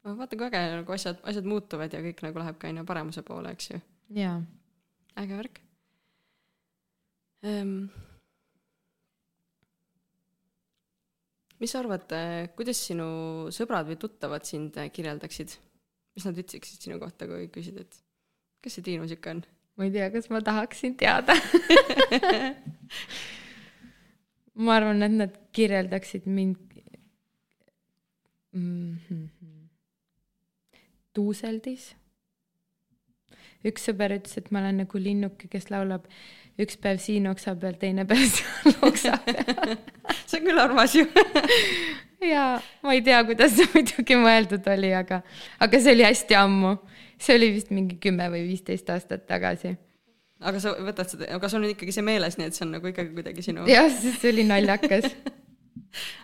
aga vaata kui äge nagu asjad, asjad muutuvad ja kõik nagu läheb ka aina paremuse poole, eks ju. jaa. äge värk ehm.. mis sa arvad, kuidas sinu sõbrad või tuttavad sind kirjeldaksid? mis nad ütleksid sinu kohta, kui küsid, et kes see Triinu sihuke on? ma ei tea, kas ma tahaksin teada ma arvan, et nad kirjeldaksid mind mm. -hmm tuuseldis. üks sõber ütles, et ma olen nagu linnuke, kes laulab üks päev siin oksa peal, teine päev seal oksa peal see on küll armas ju jaa, ma ei tea, kuidas see muidugi mõeldud oli, aga, aga see oli hästi ammu. see oli vist mingi kümme või viisteist aastat tagasi. aga sa võtad seda, aga sul on ikkagi see meeles, nii et see on nagu ikkagi kuidagi sinu. jah, see oli naljakas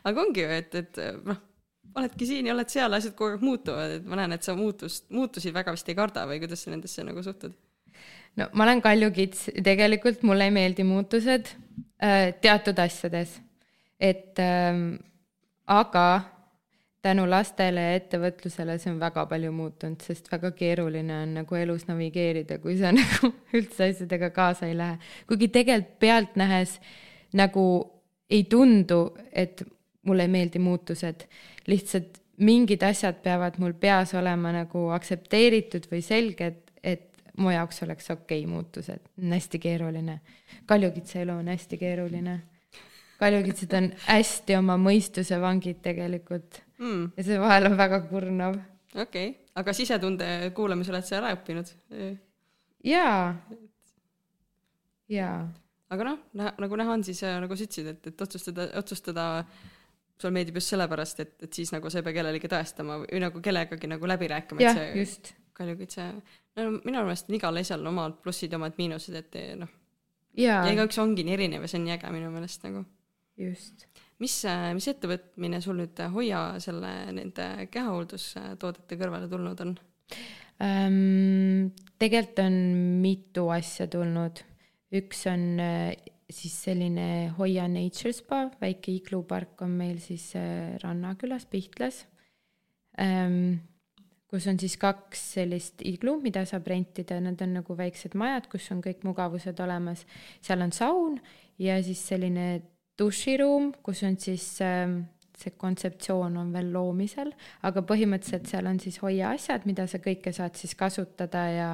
aga ongi ju, et, et noh oledki siin ja oled seal, asjad kogu aeg muutuvad, et ma näen, et sa muutust, muutusi väga vist ei karda või kuidas sa nendesse nagu suhtud? no ma olen kaljukits, tegelikult mulle ei meeldi muutused äh, teatud asjades, et äh, aga tänu lastele ja ettevõtlusele see on väga palju muutunud, sest väga keeruline on nagu elus navigeerida, kui sa nagu üldse asjadega kaasa ei lähe. kuigi tegelikult pealtnähes nagu ei tundu, et mulle ei meeldi muutused, lihtsalt mingid asjad peavad mul peas olema nagu aktsepteeritud või selged, et mu jaoks oleks okei okay, muutused, on hästi keeruline. kaljukitsa elu on hästi keeruline. kaljukitsad on hästi oma mõistuse vangid tegelikult mm. ja see vahel on väga kurnav. okei okay., aga sisetunde kuulamise oled sa ära õppinud? jaa, jaa. aga noh, nagu näha on, siis äh, nagu sa ütlesid, et, et otsustada, otsustada sulle meeldib just sellepärast, et, et siis nagu sa ei pea kellelegi tõestama või nagu kellegagi nagu läbi rääkima. jah, just. Kaljukiit see, no minu meelest on igal asjal omad plussid ja omad miinused, et noh. ja igaüks ongi nii erinev ja see on nii äge minu meelest nagu. just. mis, mis ettevõtmine sul nüüd Hoia selle, nende kehahooldustoodete kõrvale tulnud on ähm,? tegelikult on mitu asja tulnud. üks on siis selline Hoia Nature Spa, väike iglupark on meil siis äh, Rannakülas, Pihtlas ähm,, kus on siis kaks sellist iglu, mida saab rentida, nad on nagu väiksed majad, kus on kõik mugavused olemas. seal on saun ja siis selline duširuum, kus on siis ähm, see kontseptsioon on veel loomisel, aga põhimõtteliselt seal on siis hoia asjad, mida sa kõike saad siis kasutada ja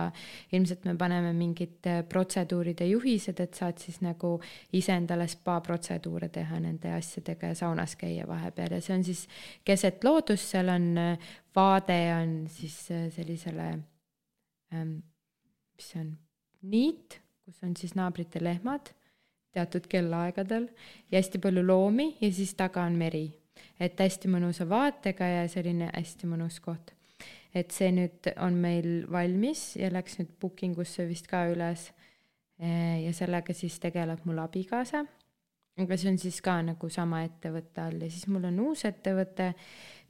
ilmselt me paneme mingid äh, protseduuride juhised, et saad siis nagu ise endale spa protseduure teha nende asjadega ja saunas käia vahepeal. Ja see on siis keset loodust, seal on äh, vaade on siis äh, sellisele ähm,, mis see on, niit, kus on siis naabrite lehmad teatud kellaaegadel ja hästi palju loomi ja siis taga on meri et hästi mõnusa vaatega ja selline hästi mõnus koht. et see nüüd on meil valmis ja läks nüüd booking usse vist ka üles. ja sellega siis tegeleb mul abikaasa. aga see on siis ka nagu sama ettevõtte all ja siis mul on uus ettevõte,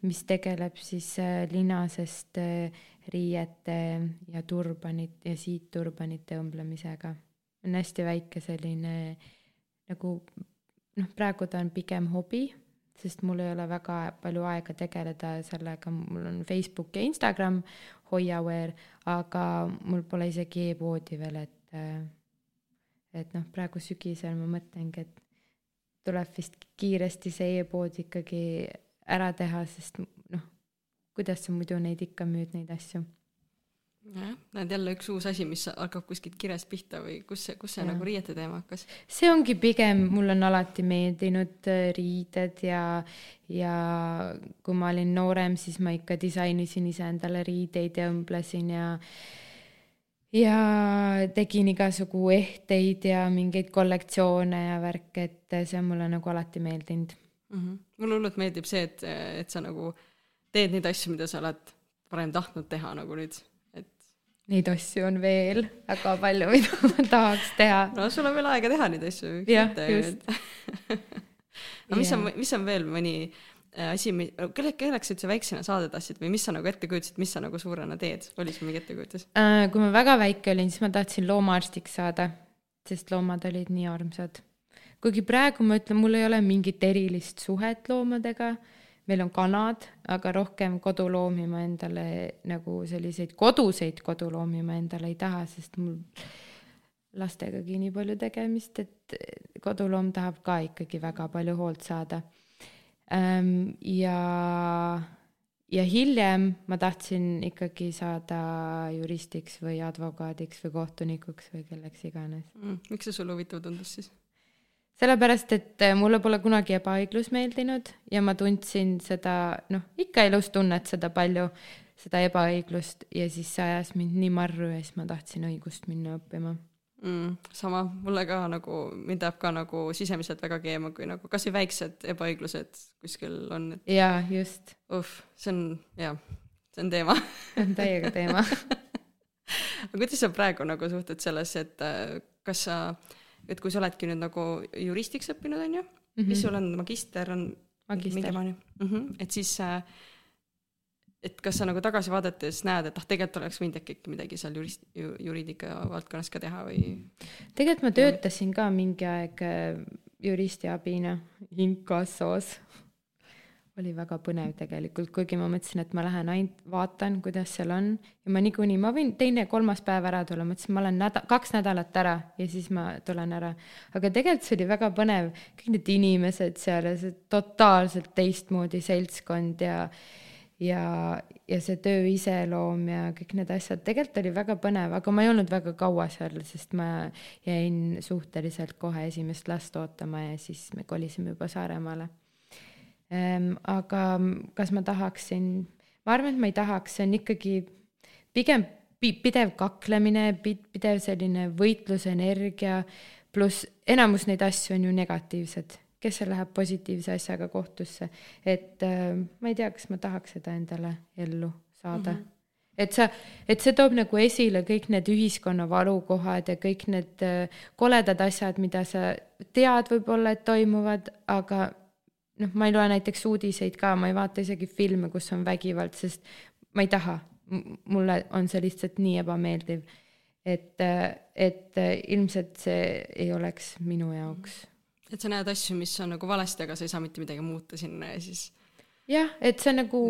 mis tegeleb siis äh, linasest äh, riiete ja turbanit ja siitturbanite õmblemisega. on hästi väike selline nagu noh, praegu ta on pigem hobi sest mul ei ole väga palju aega tegeleda sellega, mul on Facebook ja Instagram, Hoiaware, aga mul pole isegi e-poodi veel, et et noh, praegu sügisel ma mõtlengi, et tuleb vist kiiresti see e-pood ikkagi ära teha, sest noh, kuidas sa muidu neid ikka müüd, neid asju jah, näed jälle üks uus asi, mis hakkab kuskilt kirjast pihta või kus see, kus see ja. nagu riiete teema hakkas? see ongi pigem, mulle on alati meeldinud äh, riided ja, ja kui ma olin noorem, siis ma ikka disainisin iseendale riideid ja õmblesin ja ja tegin igasugu ehteid ja mingeid kollektsioone ja värke, et see on mulle nagu alati meeldinud mm. -hmm. mulle hullult meeldib see, et, et sa nagu teed neid asju, mida sa oled varem tahtnud teha nagu nüüd neid asju on veel väga palju, mida ma tahaks teha. no sul on veel aega teha neid asju. jah, just no mis on, mis on veel mõni äh, asi, kelle, kelleks sa üldse väiksena saada tahtsid või mis sa nagu ette kujutasid, mis sa nagu suurena teed, oli sul mingi ettekujutus äh,? kui ma väga väike olin, siis ma tahtsin loomaarstiks saada, sest loomad olid nii armsad. kuigi praegu ma ütlen, mul ei ole mingit erilist suhet loomadega meil on kanad, aga rohkem koduloomi ma endale nagu selliseid koduseid koduloomi ma endale ei taha, sest mul lastegagi nii palju tegemist, et koduloom tahab ka ikkagi väga palju hoolt saada. Ehm, ja, ja hiljem ma tahtsin ikkagi saada juristiks või advokaadiks või kohtunikuks või kelleks iganes mm,. miks see sulle huvitav tundus siis? Sellepärast, et äh, mulle pole kunagi ebaõiglus meeldinud ja ma tundsin seda, noh, ikka elus tunned seda palju, seda ebaõiglust ja siis see ajas mind nii marru ja siis ma tahtsin õigust minna õppima mm,. sama, mulle ka nagu, mind ajab ka nagu sisemiselt väga keema, kui nagu kasvõi väiksed ebaõiglused kuskil on et.... jaa, just. uh, see on, jah, see on teema see on täiega teema aga kuidas sa praegu nagu suhtud sellesse, et äh, kas sa äh, et kui sa oledki nüüd nagu juristiks õppinud, on ju mm, -hmm. mis sul on, magister on magister. Mm -hmm. et siis äh, et kas sa nagu tagasi vaadates näed, et ah, tegelikult oleks võinud äkki midagi seal jurist, juriidika valdkonnas ka teha või? tegelikult ma töötasin ka mingi aeg äh, juristi abina inkassos oli väga põnev tegelikult, kuigi ma mõtlesin, et ma lähen ainult vaatan, kuidas seal on. Ja ma niikuinii, ma võin teine-kolmas päev ära tulla, mõtlesin, ma olen näda-, kaks nädalat ära ja siis ma tulen ära. aga tegelikult see oli väga põnev, kõik need inimesed seal ja see totaalselt teistmoodi seltskond ja ja, ja see töö iseloom ja kõik need asjad, tegelikult oli väga põnev, aga ma ei olnud väga kaua seal, sest ma jäin suhteliselt kohe esimest last ootama ja siis me kolisime juba Saaremaale aga kas ma tahaksin, ma arvan, et ma ei tahaks, see on ikkagi pigem pidev kaklemine, pidev selline võitlusenergia, pluss enamus neid asju on ju negatiivsed, kes seal läheb positiivse asjaga kohtusse, et äh, ma ei tea, kas ma tahaks seda endale ellu saada. Mm. -hmm et sa, et see toob nagu esile kõik need ühiskonna valukohad ja kõik need äh, koledad asjad, mida sa tead võib-olla, et toimuvad, aga noh, ma ei loe näiteks uudiseid ka, ma ei vaata isegi filme, kus on vägivald, sest ma ei taha. mulle on see lihtsalt nii ebameeldiv. et, et ilmselt see ei oleks minu jaoks. et sa näed asju, mis on nagu valesti, aga sa ei saa mitte midagi muuta sinna ja siis jah, et see nagu,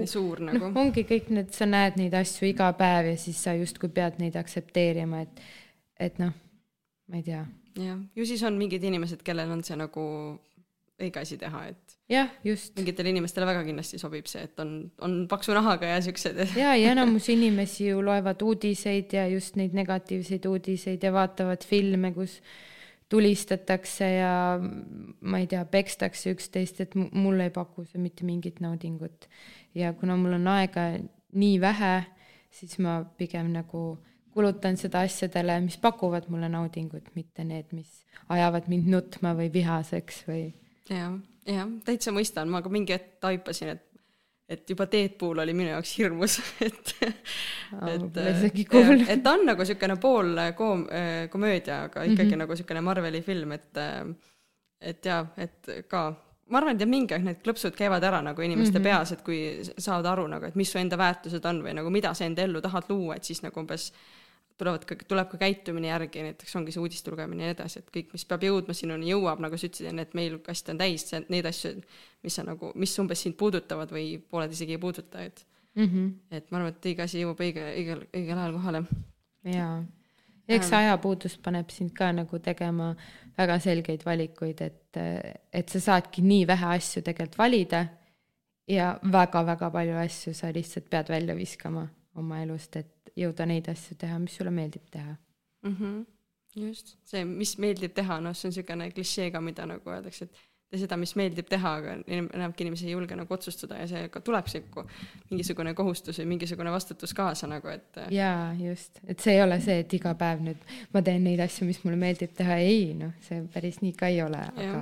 nagu. noh, ongi kõik need, sa näed neid asju iga päev ja siis sa justkui pead neid aktsepteerima, et, et noh, ma ei tea. jah, ju siis on mingid inimesed, kellel on see nagu õige asi teha, et jah, just. mingitele inimestele väga kindlasti sobib see, et on, on paksu nahaga ja siuksed. ja, ja enamus inimesi ju loevad uudiseid ja just neid negatiivseid uudiseid ja vaatavad filme, kus tulistatakse ja ma ei tea, pekstakse üksteist, et mulle ei paku see mitte mingit naudingut. ja kuna mul on aega nii vähe, siis ma pigem nagu kulutan seda asjadele, mis pakuvad mulle naudingut, mitte need, mis ajavad mind nutma või vihaseks või jah, jah, täitsa mõistan, ma ka mingi hetk taipasin, et et juba Deadpool oli minu jaoks hirmus, et et oh,, et ta on nagu niisugune pool koom-, komöödia, aga ikkagi mm -hmm. nagu niisugune Marveli film, et et jaa, et ka ma arvan, et jah, mingi aeg need klõpsud käivad ära nagu inimeste mm -hmm. peas, et kui saavad aru nagu, et mis su enda väärtused on või nagu mida sa enda ellu tahad luua, et siis nagu umbes tulevad ka, tuleb ka käitumine järgi, näiteks ongi see uudiste lugemine ja nii edasi, et kõik, mis peab jõudma sinuni, jõuab, nagu sa ütlesid enne, et meilkast on täis neid asju, mis sa nagu, mis umbes sind puudutavad või pooled isegi ei puuduta, et mm -hmm. et ma arvan, et õige asi jõuab õige, õigel, õigel ajal kohale. jaa, eks ajapuudus paneb sind ka nagu tegema väga selgeid valikuid, et, et sa saadki nii vähe asju tegelikult valida ja väga-väga palju asju sa lihtsalt pead välja viskama oma elust, et jõuda neid asju teha, mis sulle meeldib teha mm. -hmm. just, see, mis meeldib teha, noh, see on niisugune klišee ka, mida nagu öeldakse, et tee seda, mis meeldib teha, aga enamik inimesi ei julge nagu otsustada ja see ka tuleb sihuke mingisugune kohustus või mingisugune vastutus kaasa nagu, et. jaa, just, et see ei ole see, et iga päev nüüd ma teen neid asju, mis mulle meeldib teha, ei noh, see päris nii ka ei ole, aga,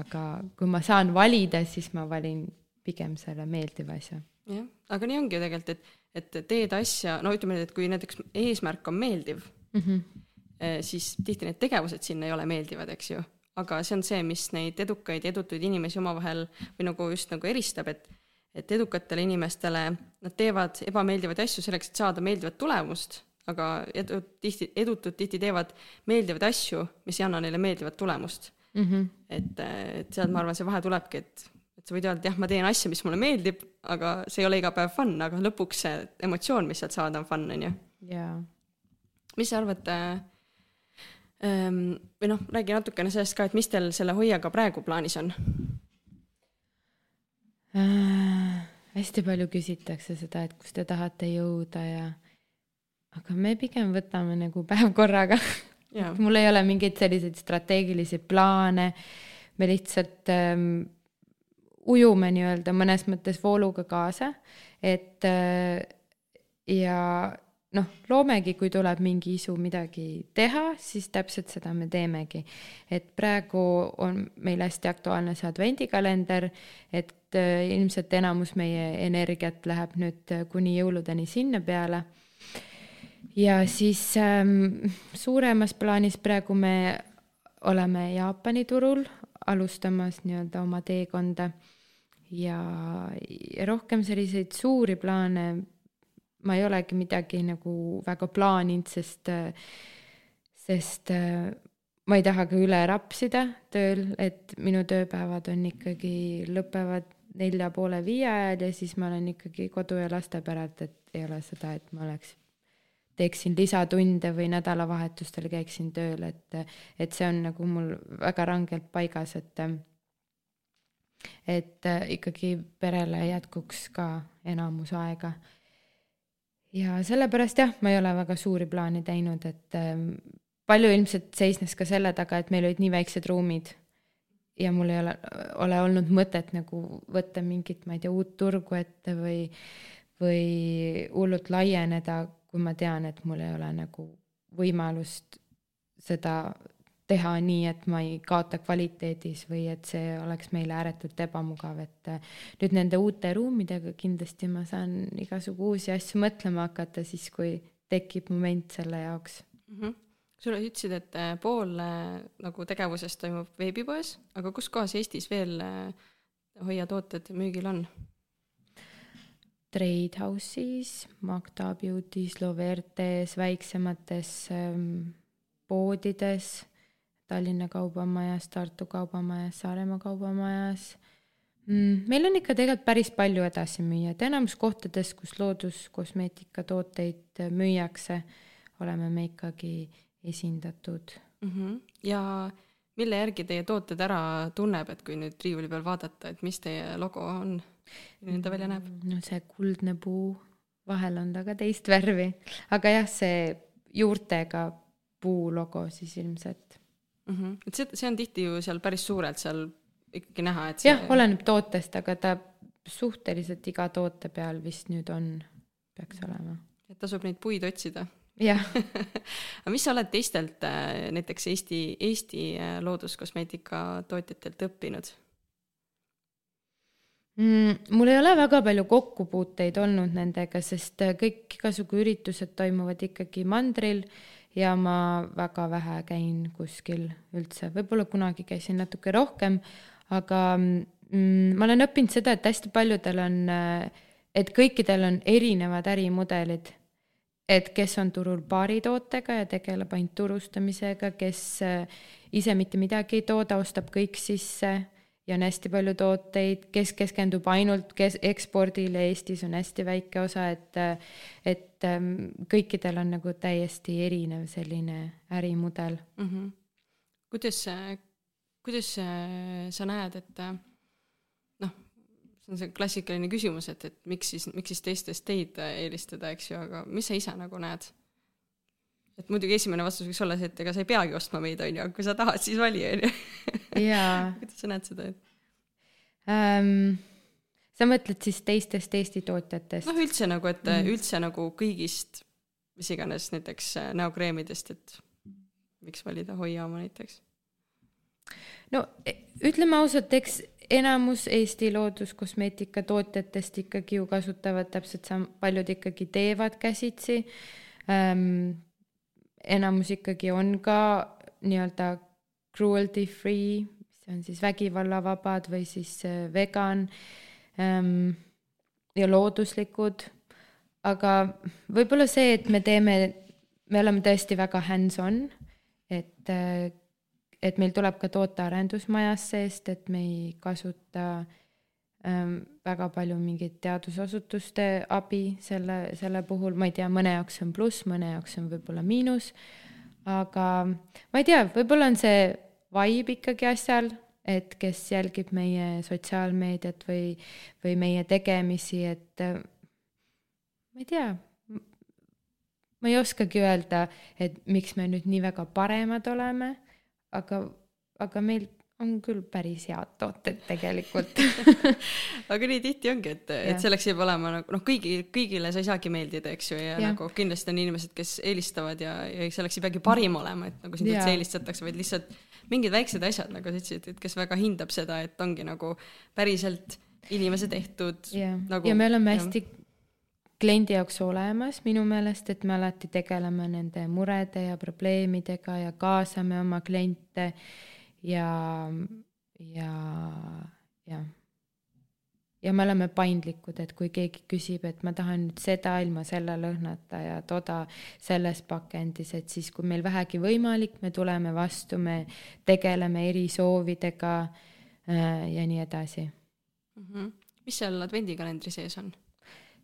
aga kui ma saan valida, siis ma valin pigem selle meeldiva asja. jah, aga nii ongi ju tegelikult, et et teed asja, no ütleme et kui näiteks eesmärk on meeldiv mm, -hmm. siis tihti need tegevused sinna ei ole meeldivad, eks ju. aga see on see, mis neid edukaid ja edutuid inimesi omavahel või nagu just nagu eristab, et et edukatele inimestele, nad teevad ebameeldivaid asju selleks, et saada meeldivat tulemust, aga edu, tihti, edutud tihti teevad meeldivaid asju, mis ei anna neile meeldivat tulemust mm. -hmm. et, et sealt ma arvan, see vahe tulebki, et et sa võid öelda, et jah, ma teen asja, mis mulle meeldib, aga see ei ole iga päev fun, aga lõpuks see emotsioon, mis sealt saada, on fun, on ju. jaa. mis sa arvad äh,, või noh, räägi natukene sellest ka, et mis teil selle hoiaga praegu plaanis on äh,? hästi palju küsitakse seda, et kus te tahate jõuda ja aga me pigem võtame nagu päev korraga mul ei ole mingeid selliseid strateegilisi plaane, me lihtsalt ähm, ujume nii-öelda mõnes mõttes vooluga kaasa, et äh, ja noh, loomegi, kui tuleb mingi isu midagi teha, siis täpselt seda me teemegi. et praegu on meil hästi aktuaalne see advendikalender, et äh, ilmselt enamus meie energiat läheb nüüd kuni jõuludeni sinna peale. ja siis ähm, suuremas plaanis praegu me oleme Jaapani turul alustamas nii-öelda oma teekonda. Ja, ja rohkem selliseid suuri plaane ma ei olegi midagi nagu väga plaaninud, sest, sest ma ei taha ka üle rapsida tööl, et minu tööpäevad on ikkagi, lõpevad nelja poole viie ajal ja siis ma olen ikkagi kodu ja laste päralt, et ei ole seda, et ma oleks, teeksin lisatunde või nädalavahetustel käiksin tööl, et, et see on nagu mul väga rangelt paigas, et et ikkagi perele jätkuks ka enamus aega. ja sellepärast jah, ma ei ole väga suuri plaane teinud, et palju ilmselt seisnes ka selle taga, et meil olid nii väiksed ruumid ja mul ei ole, ole olnud mõtet nagu võtta mingit, ma ei tea, uut turgu ette või, või hullult laieneda, kui ma tean, et mul ei ole nagu võimalust seda teha nii, et ma ei kaota kvaliteedis või et see oleks meile ääretult ebamugav, et äh, nüüd nende uute ruumidega kindlasti ma saan igasugu uusi asju mõtlema hakata siis, kui tekib moment selle jaoks mm. -hmm. sulle ütlesid, et äh, pool äh, nagu tegevusest toimub veebipoes, aga kus kohas Eestis veel Hoia tooted müügil on? Trade House'is, Magda Beauty's, Lovertes, väiksemates ähm, poodides Tallinna Kaubamajas, Tartu Kaubamajas, Saaremaa Kaubamajas mm,. meil on ikka tegelikult päris palju edasi müüa, et enamus kohtades, kus looduskosmeetika tooteid müüakse, oleme me ikkagi esindatud mm. -hmm. ja mille järgi teie tooted ära tunneb, et kui nüüd riiuli peal vaadata, et mis teie logo on, milline ta välja näeb? no see kuldne puu, vahel on ta ka teist värvi, aga jah, see juurtega puu logo siis ilmselt mm. -hmm. et see, see on tihti ju seal päris suurelt seal ikkagi näha, et see... jah, oleneb tootest, aga ta suhteliselt iga toote peal vist nüüd on, peaks olema. et tasub neid puid otsida. jah aga mis sa oled teistelt äh, näiteks Eesti, Eesti äh, looduskosmeetika tootjatelt õppinud? Mm,? mul ei ole väga palju kokkupuuteid olnud nendega, sest äh, kõik igasugu üritused toimuvad ikkagi mandril ja ma väga vähe käin kuskil üldse, võib-olla kunagi käisin natuke rohkem, aga mm, ma olen õppinud seda, et hästi paljudel on, et kõikidel on erinevad ärimudelid. et kes on turul paari tootega ja tegeleb ainult turustamisega, kes ise mitte midagi ei tooda, ostab kõik sisse ja on hästi palju tooteid, kes keskendub ainult kes-, ekspordile, Eestis on hästi väike osa, et et ähm, kõikidel on nagu täiesti erinev selline ärimudel mm. -hmm. kuidas, kuidas sa näed, et noh, see on see klassikaline küsimus, et, et miks siis, miks siis teistest teid eelistada, eks ju, aga mis sa ise nagu näed? et muidugi esimene vastus võiks olla see, et ega sa ei peagi ostma meid, on ju, kui sa tahad, siis vali, on ju. jaa. kuidas sa näed seda, um,? sa mõtled siis teistest Eesti tootjatest? noh, üldse nagu, et mm. üldse nagu kõigist, mis iganes näiteks äh, näokreemidest, et miks valida Hoia oma näiteks? no e, ütleme ausalt, eks enamus Eesti looduskosmeetika tootjatest ikkagi ju kasutavad täpselt sam-, paljud ikkagi teevad käsitsi ähm, enamus ikkagi on ka nii-öelda cruelty free, see on siis vägivallavabad või siis äh, vegan ähm, ja looduslikud. aga võib-olla see, et me teeme, me oleme tõesti väga hands-on, et, äh, et meil tuleb ka tootearendusmajas seest, et me ei kasuta äh, Ähm, väga palju mingit teadusasutuste abi selle, selle puhul, ma ei tea, mõne jaoks on pluss, mõne jaoks on võib-olla miinus, aga ma ei tea, võib-olla on see vibe ikkagi asjal, et kes jälgib meie sotsiaalmeediat või, või meie tegemisi, et ma ei tea, ma ei oskagi öelda, et miks me nüüd nii väga paremad oleme, aga, aga meil on küll päris head tooted tegelikult. Aga nii tihti ongi, et, et selleks peab olema nagu noh, kõigi, kõigile sa ei saagi meeldida, eks ju, ja, ja nagu kindlasti on inimesed, kes eelistavad ja, ja selleks ei peagi parim olema, et nagu sind üldse eelistatakse, vaid lihtsalt mingid väiksed asjad, nagu sa ütlesid, et kes väga hindab seda, et ongi nagu päriselt inimese tehtud. Nagu, ja me oleme hästi ja. kliendi jaoks olemas minu meelest, et me alati tegeleme nende murede ja probleemidega ja kaasame oma kliente ja, ja, jah. Ja me oleme paindlikud, et kui keegi küsib, et ma tahan nüüd seda ilma selle lõhnata ja toda selles pakendis, et siis, kui meil vähegi võimalik, me tuleme vastu, me tegeleme erisoovidega äh, ja nii edasi mm. -hmm. mis seal advendikalendri sees on?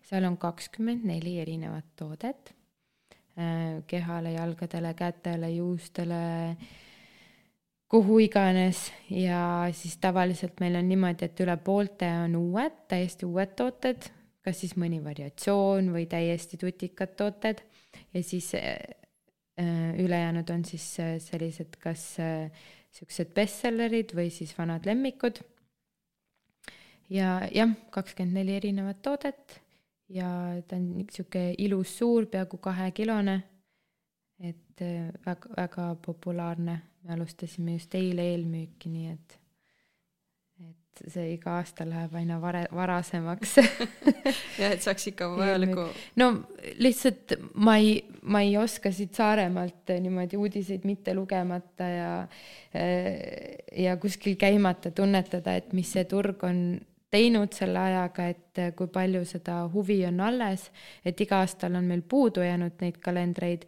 seal on kakskümmend neli erinevat toodet äh, kehale, jalgadele, kätele, juustele äh,, kuhu iganes. Ja siis tavaliselt meil on niimoodi, et üle poolte on uued, täiesti uued tooted, kas siis mõni variatsioon või täiesti tutikad tooted. Ja siis äh, ülejäänud on siis äh, sellised, kas äh, siuksed bestsellerid või siis vanad lemmikud. ja jah, kakskümmend neli erinevat toodet. Ja ta on niisugune ilus suur, peaaegu kahekilone. et äh, väga, väga populaarne, me alustasime just eile eelmüüki, nii et, et see iga aasta läheb aina vare-, varasemaks jah, et saaks ikka vajaliku. no lihtsalt ma ei, ma ei oska siit Saaremaalt niimoodi uudiseid mitte lugemata ja, äh, ja kuskil käimata tunnetada, et mis see turg on teinud selle ajaga, et eh, kui palju seda huvi on alles, et iga aastal on meil puudu jäänud neid kalendreid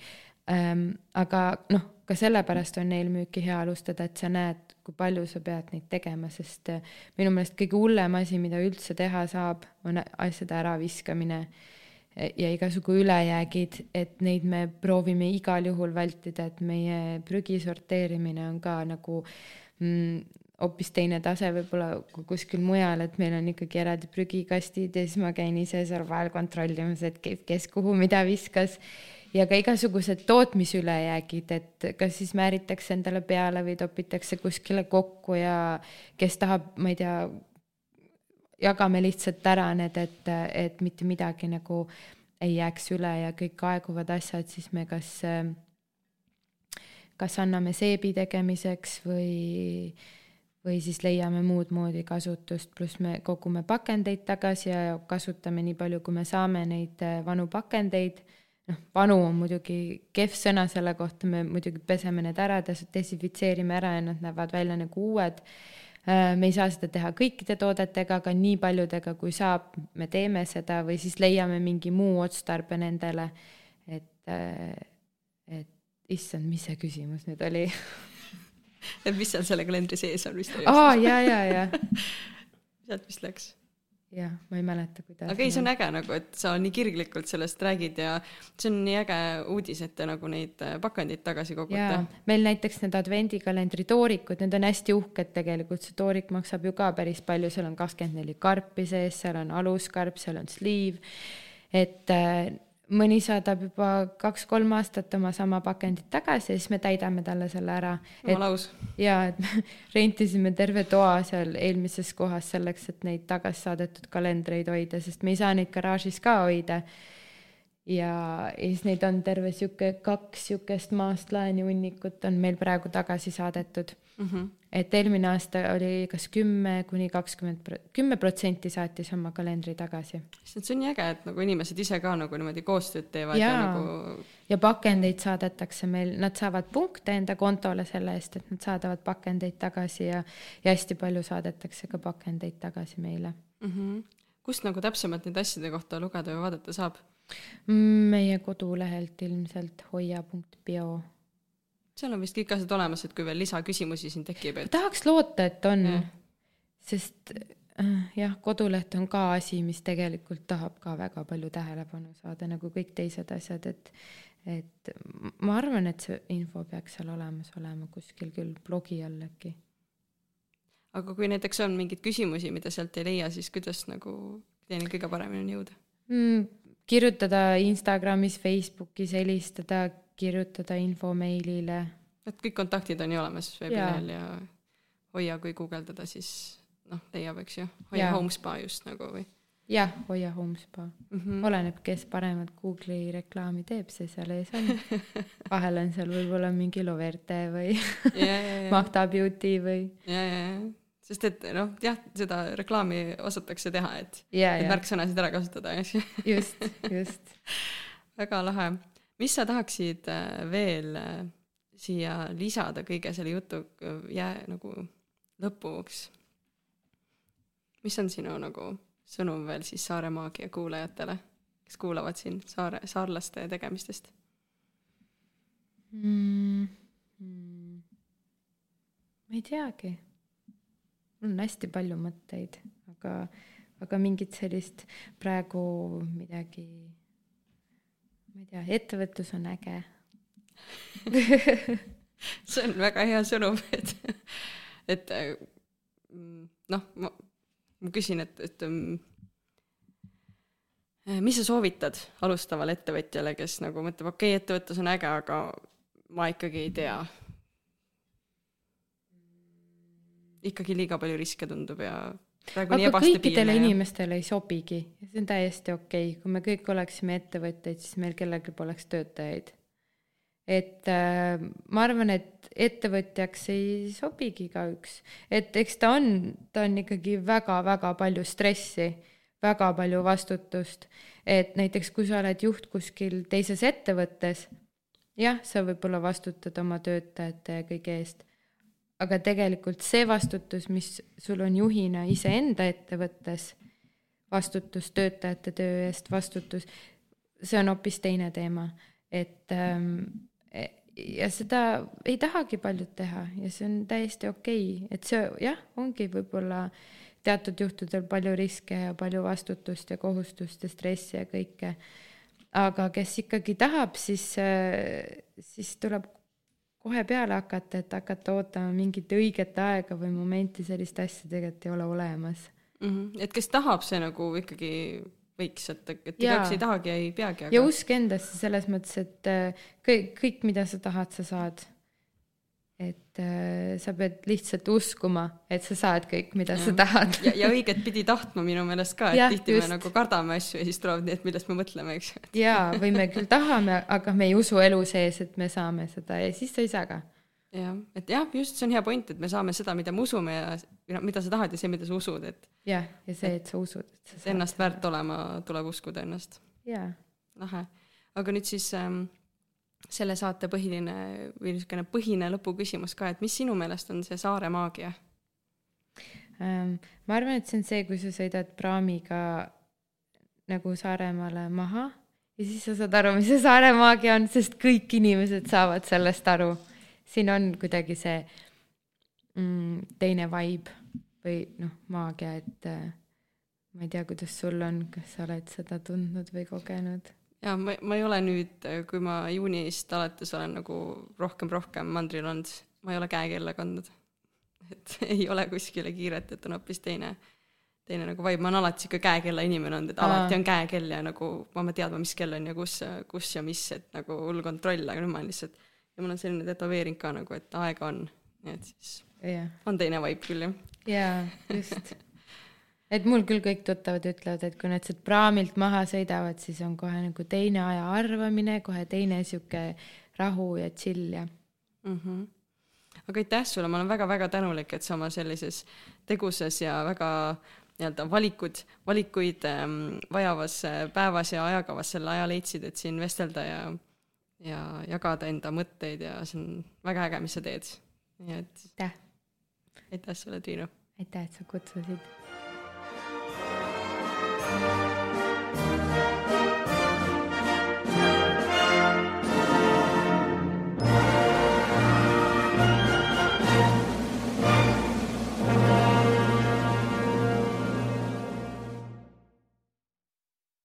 ähm,. aga noh, ka sellepärast on neil müüki hea alustada, et sa näed, kui palju sa pead neid tegema, sest eh, minu meelest kõige hullem asi, mida üldse teha saab, on asjade äraviskamine ja igasugu ülejäägid, et neid me proovime igal juhul vältida, et meie prügi sorteerimine on ka nagu mm, hoopis teine tase võib-olla kui kuskil mujal, et meil on ikkagi eraldi prügikastid ja siis ma käin ise seal vahel kontrollimas, et kes kuhu mida viskas. Ja ka igasugused tootmisülejäägid, et kas siis määritakse endale peale või topitakse kuskile kokku ja kes tahab, ma ei tea, jagame lihtsalt ära need, et, et mitte midagi nagu ei jääks üle ja kõik aeguvad asjad, siis me kas, kas anname seebi tegemiseks või või siis leiame muud moodi kasutust, pluss me kogume pakendeid tagasi ja kasutame nii palju, kui me saame neid äh, vanu pakendeid. Noh, vanu on muidugi kehv sõna selle kohta, me muidugi peseme need ära, desinfitseerime ära ja nad näevad välja nagu uued. Äh, me ei saa seda teha kõikide toodetega, aga nii paljudega, kui saab, me teeme seda või siis leiame mingi muu otstarbe nendele. et, äh, et issand, mis see küsimus nüüd oli et mis seal selle kalendri sees on vist aa, ja, ja, ja. sealt vist läks. Jah, ma ei mäleta, kuidas. aga ei, see on äge nagu, et sa nii kirglikult sellest räägid ja see on nii äge uudis, et te nagu neid äh, pakendeid tagasi kogute. meil näiteks need advendikalendri toorikud, need on hästi uhked tegelikult, see toorik maksab ju ka päris palju, seal on kakskümmend neli karpi sees, seal on aluskarp, seal on sleeve, et äh, mõni saadab juba kaks-kolm aastat oma sama pakendit tagasi ja siis me täidame talle selle ära. jumala aus. ja, et me rentisime terve toa seal eelmises kohas selleks, et neid tagasi saadetud kalendreid hoida, sest me ei saa neid garaažis ka hoida. ja, ja siis neid on terve sihuke kaks sihukest maast laeni hunnikut on meil praegu tagasi saadetud mm. -hmm. et eelmine aasta oli kas kümme kuni kakskümmend, kümme protsenti saatis oma kalendri tagasi. see on nii äge, et nagu inimesed ise ka nagu niimoodi koostööd teevad ja, ja nagu. ja pakendeid saadetakse meil, nad saavad punkte enda kontole selle eest, et nad saadavad pakendeid tagasi ja, ja hästi palju saadetakse ka pakendeid tagasi meile mm. -hmm. kust nagu täpsemalt neid asjade kohta lugeda või vaadata saab? meie kodulehelt ilmselt hoia.bio seal on vist kõik asjad olemas, et kui veel lisaküsimusi siin tekib, et. tahaks loota, et on, sest äh, jah, koduleht on ka asi, mis tegelikult tahab ka väga palju tähelepanu saada, nagu kõik teised asjad, et et ma arvan, et see info peaks seal olemas olema kuskil küll blogi all äkki. aga kui näiteks on mingeid küsimusi, mida sealt ei leia, siis kuidas nagu teeni kõige paremini jõuda mm,? kirjutada Instagramis, Facebookis, helistada kirjutada info meilile. et kõik kontaktid on ju olemas veebilehel ja. ja hoia, kui guugeldada, siis noh, leiab, eks ju, hoia Homespa just nagu või? jah, hoia Homespa mm. -hmm. oleneb, kes paremat Google'i reklaami teeb, see seal ees on. vahel on seal võib-olla mingi Loverte või Magda Beauty või. ja, ja, ja sest et noh, jah, seda reklaami osatakse teha, et, et märksõnasid ära kasutada, eks ju. just, just väga lahe mis sa tahaksid äh, veel äh, siia lisada kõige selle jutu äh, jää nagu lõpuks? mis on sinu nagu sõnum veel siis Saare Maagia kuulajatele, kes kuulavad siin saare, saarlaste tegemistest mm,? Mm. ma ei teagi. mul on hästi palju mõtteid, aga, aga mingit sellist praegu midagi ma ei tea, ettevõtlus on äge see on väga hea sõnum, et, et noh, ma, ma küsin, et, et mis sa soovitad alustavale ettevõtjale, kes nagu mõtleb, okei okay,, ettevõtlus on äge, aga ma ikkagi ei tea. ikkagi liiga palju riske tundub ja aga kõikidele inimestele ei sobigi. Ja see on täiesti okei. Okay., kui me kõik oleksime ettevõtjaid, siis meil kellelgi poleks töötajaid. et äh, ma arvan, et ettevõtjaks ei sobigi igaüks, et eks ta on, ta on ikkagi väga-väga palju stressi, väga palju vastutust, et näiteks kui sa oled juht kuskil teises ettevõttes, jah, sa võib-olla vastutad oma töötajate ja kõige eest, aga tegelikult see vastutus, mis sul on juhina iseenda ettevõttes, vastutus töötajate töö eest, vastutus, see on hoopis teine teema, et ähm, ja seda ei tahagi paljud teha ja see on täiesti okei okay., et see jah, ongi võib-olla teatud juhtudel palju riske ja palju vastutust ja kohustust ja stressi ja kõike. aga kes ikkagi tahab, siis, siis tuleb kohe peale hakata, et hakata ootama mingit õiget aega või momenti, sellist asja tegelikult ei ole olemas. Mhm. et kes tahab, see nagu ikkagi võiks, et, et igaüks ei tahagi ja ei peagi, ja aga usk endasse selles mõttes, et äh, kõik, kõik, mida sa tahad, sa saad. Et äh, sa pead lihtsalt uskuma, et sa saad kõik, mida sa Jah. tahad. ja, ja õiget pidi tahtma minu meelest ka, et Jah, tihti just. me nagu kardame asju ja siis tulevad need, millest me mõtleme, eks ju. jaa, või me küll tahame, aga me ei usu elu sees, et me saame seda ja siis sa ei saa ka. jah, et jah, just see on hea point, et me saame seda, mida me usume ja noh, mida sa tahad ja see, mida sa usud, et jah, ja see, et sa usud, et sa see ennast väärt olema, tuleb uskuda ennast. jaa, lahe. aga nüüd siis ähm, selle saate põhiline või niisugune põhine lõpuküsimus ka, et mis sinu meelest on see saare maagia? Ähm, ma arvan, et see on see, kui sa sõidad praamiga nagu Saaremaale maha ja siis sa saad aru, mis see saare maagia on, sest kõik inimesed saavad sellest aru. siin on kuidagi see mm, teine vibe või noh, maagia, et äh, ma ei tea, kuidas sul on, kas sa oled seda tundnud või kogenud? Ja ma, ma ei ole nüüd, kui ma juunist alates olen nagu rohkem, rohkem mandril olnud, ma ei ole käekella kandnud. et ei ole kuskile kiiret, et on hoopis teine, teine nagu vibe, ma olen alati sihuke käekella inimene olnud, et Aa. alati on käekell ja nagu ma pean teadma, mis kell on ja kus, kus ja mis, et nagu hull kontroll, aga nüüd ma olen lihtsalt ja mul on selline tätoveering ka nagu, et aega on, nii et siis jah, on teine vibe küll jah. jaa, just. Et mul küll kõik tuttavad ütlevad, et kui nad sealt praamilt maha sõidavad, siis on kohe nagu teine aja arvamine, kohe teine sihuke rahu ja chill ja mm. -hmm. aga aitäh sulle, ma olen väga-väga tänulik, et sa oma sellises tegusas ja väga nii-öelda valikud, valikuid ähm, vajavas äh, päevas ja ajakavas selle aja leidsid, et siin vestelda ja ja jagada enda mõtteid ja see on väga äge, mis sa teed. nii et aitäh, aitäh sulle, Triinu. aitäh, et sa kutsusid. Thank you.